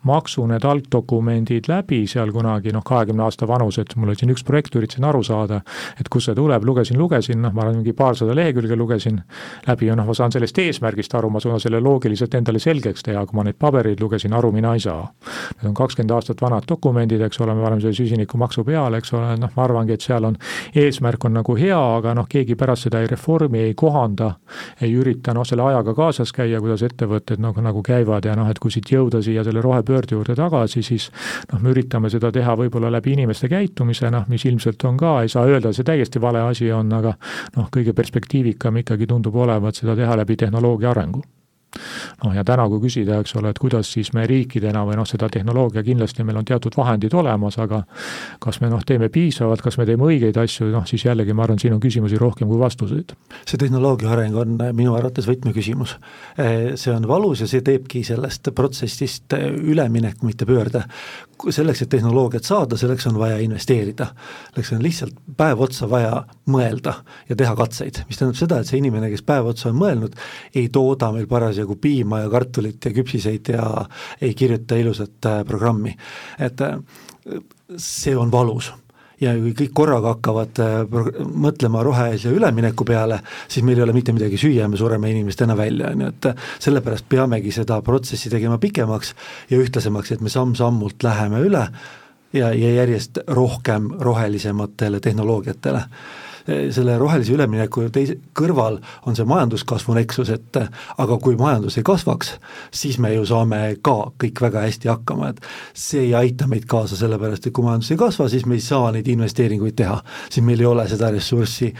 maksu need algdokumendid läbi seal kunagi noh, kahekümne aasta vanused, mul oli siin üks projekt, üritasin aru saada, et kust see tuleb, lugesin, lugesin, noh, ma arvan, mingi paarsada lehekülge lugesin läbi ja noh, ma saan sellest eesmärgist aru, ma suudan selle loogiliselt endale selgeks teha, kui ma neid pabereid lugesin, aru mina ei saa. Need on kakskümmend aastat vanad dokumendid, eks ole, me oleme selle süsinikumaksu peal, eks ole, noh, ma arvangi, et seal on, eesmärk on nagu hea, aga noh, keegi pärast seda ei reformi, ei kohanda, ei ürita noh, selle ajaga kaasas käia, kuidas ettevõtted nagu, nagu käivad ja noh, et kui siit jõuda siia selle rohepöörde juurde tagasi, siis noh, me üritame seda teha võib-olla läbi inimeste käitumise, noh, mis ilmselt on ka, ei saa öelda, see täiesti vale asi on, aga noh, kõige perspektiivikam ikkagi tundub olevat seda teha läbi tehnoloogia arengu noh, ja täna, kui küsida, eks ole, et kuidas siis me riikidena või noh, seda tehnoloogia kindlasti meil on teatud vahendid olemas, aga kas me noh, teeme piisavalt, kas me teeme õigeid asju, noh siis jällegi ma arvan, siin on küsimusi rohkem kui vastuseid. see tehnoloogia areng on minu arvates võtmeküsimus. see on valus ja see teebki sellest protsessist ülemineku, mitte pöörde. selleks, et tehnoloogiat saada, selleks on vaja investeerida. selleks on lihtsalt päev otsa vaja mõelda ja teha katseid, mis tähendab seda, et see inimene, kes päev otsa on mõelnud, ei tooda meil parasjagu parasjagu piima ja kartulit ja küpsiseid ja ei kirjuta ilusat äh, programmi. et äh, see on valus ja kui kõik korraga hakkavad äh, mõtlema rohelise ülemineku peale, siis meil ei ole mitte midagi süüa ja me sureme inimestena välja, on ju, et sellepärast peamegi seda protsessi tegema pikemaks ja ühtlasemaks, et me samm-sammult läheme üle ja, ja järjest rohkem rohelisematele tehnoloogiatele selle rohelise ülemineku teise, kõrval on see majanduskasvu neksus, et aga kui majandus ei kasvaks, siis me ju saame ka kõik väga hästi hakkama, et see ei aita meid kaasa, sellepärast et kui majandus ei kasva, siis me ei saa neid investeeringuid teha, siis meil ei ole seda ressurssi,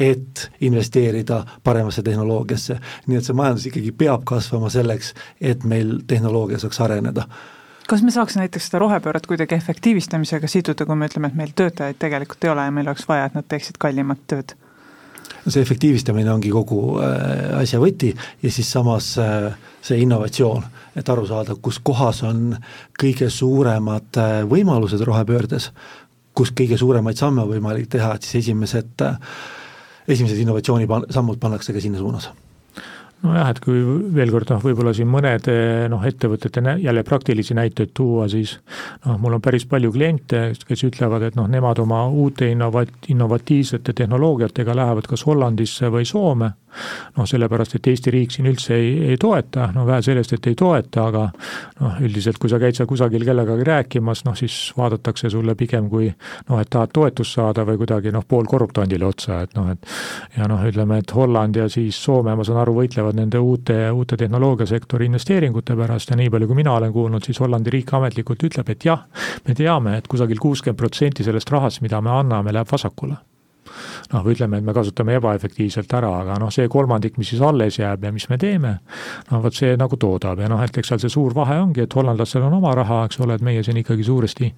et investeerida paremasse tehnoloogiasse. nii et see majandus ikkagi peab kasvama selleks, et meil tehnoloogia saaks areneda kas me saaks näiteks seda rohepööret kuidagi efektiivistamisega siduda, kui me ütleme, et meil töötajaid tegelikult ei ole ja meil oleks vaja, et nad teeksid kallimat tööd? no see efektiivistamine ongi kogu äh, asja võti ja siis samas äh, see innovatsioon, et aru saada, kus kohas on kõige suuremad äh, võimalused rohepöördes, kus kõige suuremaid samme võimalik teha, et siis esimesed, esimesed innovatsioonisammud pannakse ka sinna suunas nojah, et kui veel kord noh, võib-olla siin mõnede noh, ettevõtete jälle praktilisi näiteid tuua, siis noh, mul on päris palju kliente, kes ütlevad, et noh, nemad oma uute innovat-, innovatiivsete tehnoloogiatega lähevad kas Hollandisse või Soome noh, sellepärast, et Eesti riik siin üldse ei, ei toeta, no vähe sellest, et ei toeta, aga noh, üldiselt kui sa käid seal kusagil kellegagi rääkimas, noh siis vaadatakse sulle pigem kui noh, et tahad toetust saada või kuidagi noh, poolkorruptandile otsa, et noh, et ja noh, ütleme, et Holland ja siis Soome, ma saan aru, võitlevad nende uute, uute tehnoloogiasektori investeeringute pärast ja nii palju, kui mina olen kuulnud, siis Hollandi riik ametlikult ütleb, et jah, me teame, et kusagil kuuskümmend protsenti sellest rahast, mida me anname, läheb vasakule noh, või ütleme, et me kasutame ebaefektiivselt ära, aga noh, see kolmandik, mis siis alles jääb ja mis me teeme, no vot see nagu toodab ja noh, et eks seal see suur vahe ongi, et hollandlastel on oma raha, eks ole, et meie siin ikkagi suuresti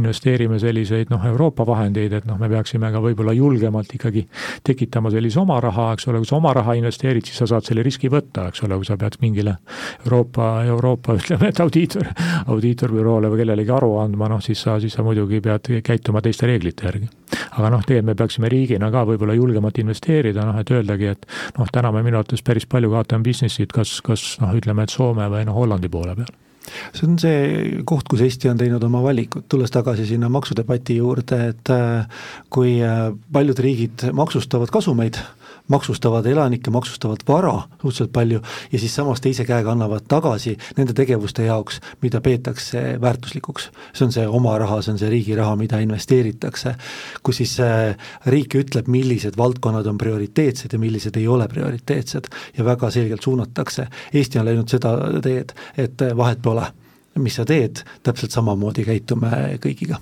investeerime selliseid noh, Euroopa vahendeid, et noh, me peaksime ka võib-olla julgemalt ikkagi tekitama sellise oma raha, eks ole, kui sa oma raha investeerid, siis sa saad selle riski võtta, eks ole, kui sa pead mingile Euroopa, Euroopa ütleme, et audiitor, audiitorbüroole või kellelegi aru andma, noh siis sa, siis sa muidugi pead käituma teiste reeglite järgi. aga noh, tegelikult me peaksime riigina ka võib-olla julgemalt investeerida, noh et öeldagi, et noh, täna me minu arvates päris palju kaotame business'it, kas, kas noh, ütleme, et Soome või noh, Hollandi poole peal. See on see koht, kus Eesti on teinud oma valikud, tulles tagasi sinna maksudebati juurde, et äh, kui äh, paljud riigid maksustavad kasumeid maksustavad elanikke, maksustavad vara suhteliselt palju ja siis samas teise käega annavad tagasi nende tegevuste jaoks, mida peetakse väärtuslikuks. see on see oma raha, see on see riigi raha, mida investeeritakse, kus siis äh, riik ütleb, millised valdkonnad on prioriteetsed ja millised ei ole prioriteetsed ja väga selgelt suunatakse. Eesti on läinud seda teed, et vahet pole, mis sa teed, täpselt samamoodi käitume kõigiga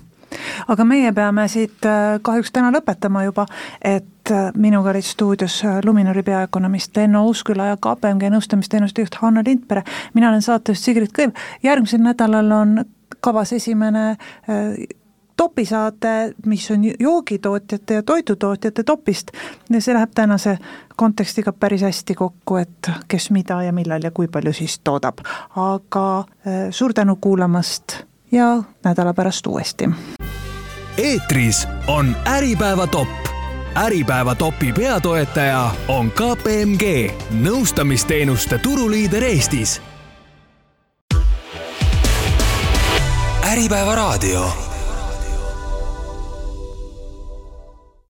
aga meie peame siit äh, kahjuks täna lõpetama juba, et äh, minuga olid stuudios äh, Luminori peaökonomist Enno Uusküla ja KPMG nõustamisteenuste juht Hanno Lindpere, mina olen saatejuht Sigrid Kõiv, järgmisel nädalal on kavas esimene topisaate, mis on joogitootjate ja toidutootjate topist ja see läheb tänase kontekstiga päris hästi kokku, et kes mida ja millal ja kui palju siis toodab. aga suur tänu kuulamast ja nädala pärast uuesti. eetris on Äripäeva top. Äripäeva topi peatoetaja on KPMG, nõustamisteenuste turuliider Eestis. äripäeva raadio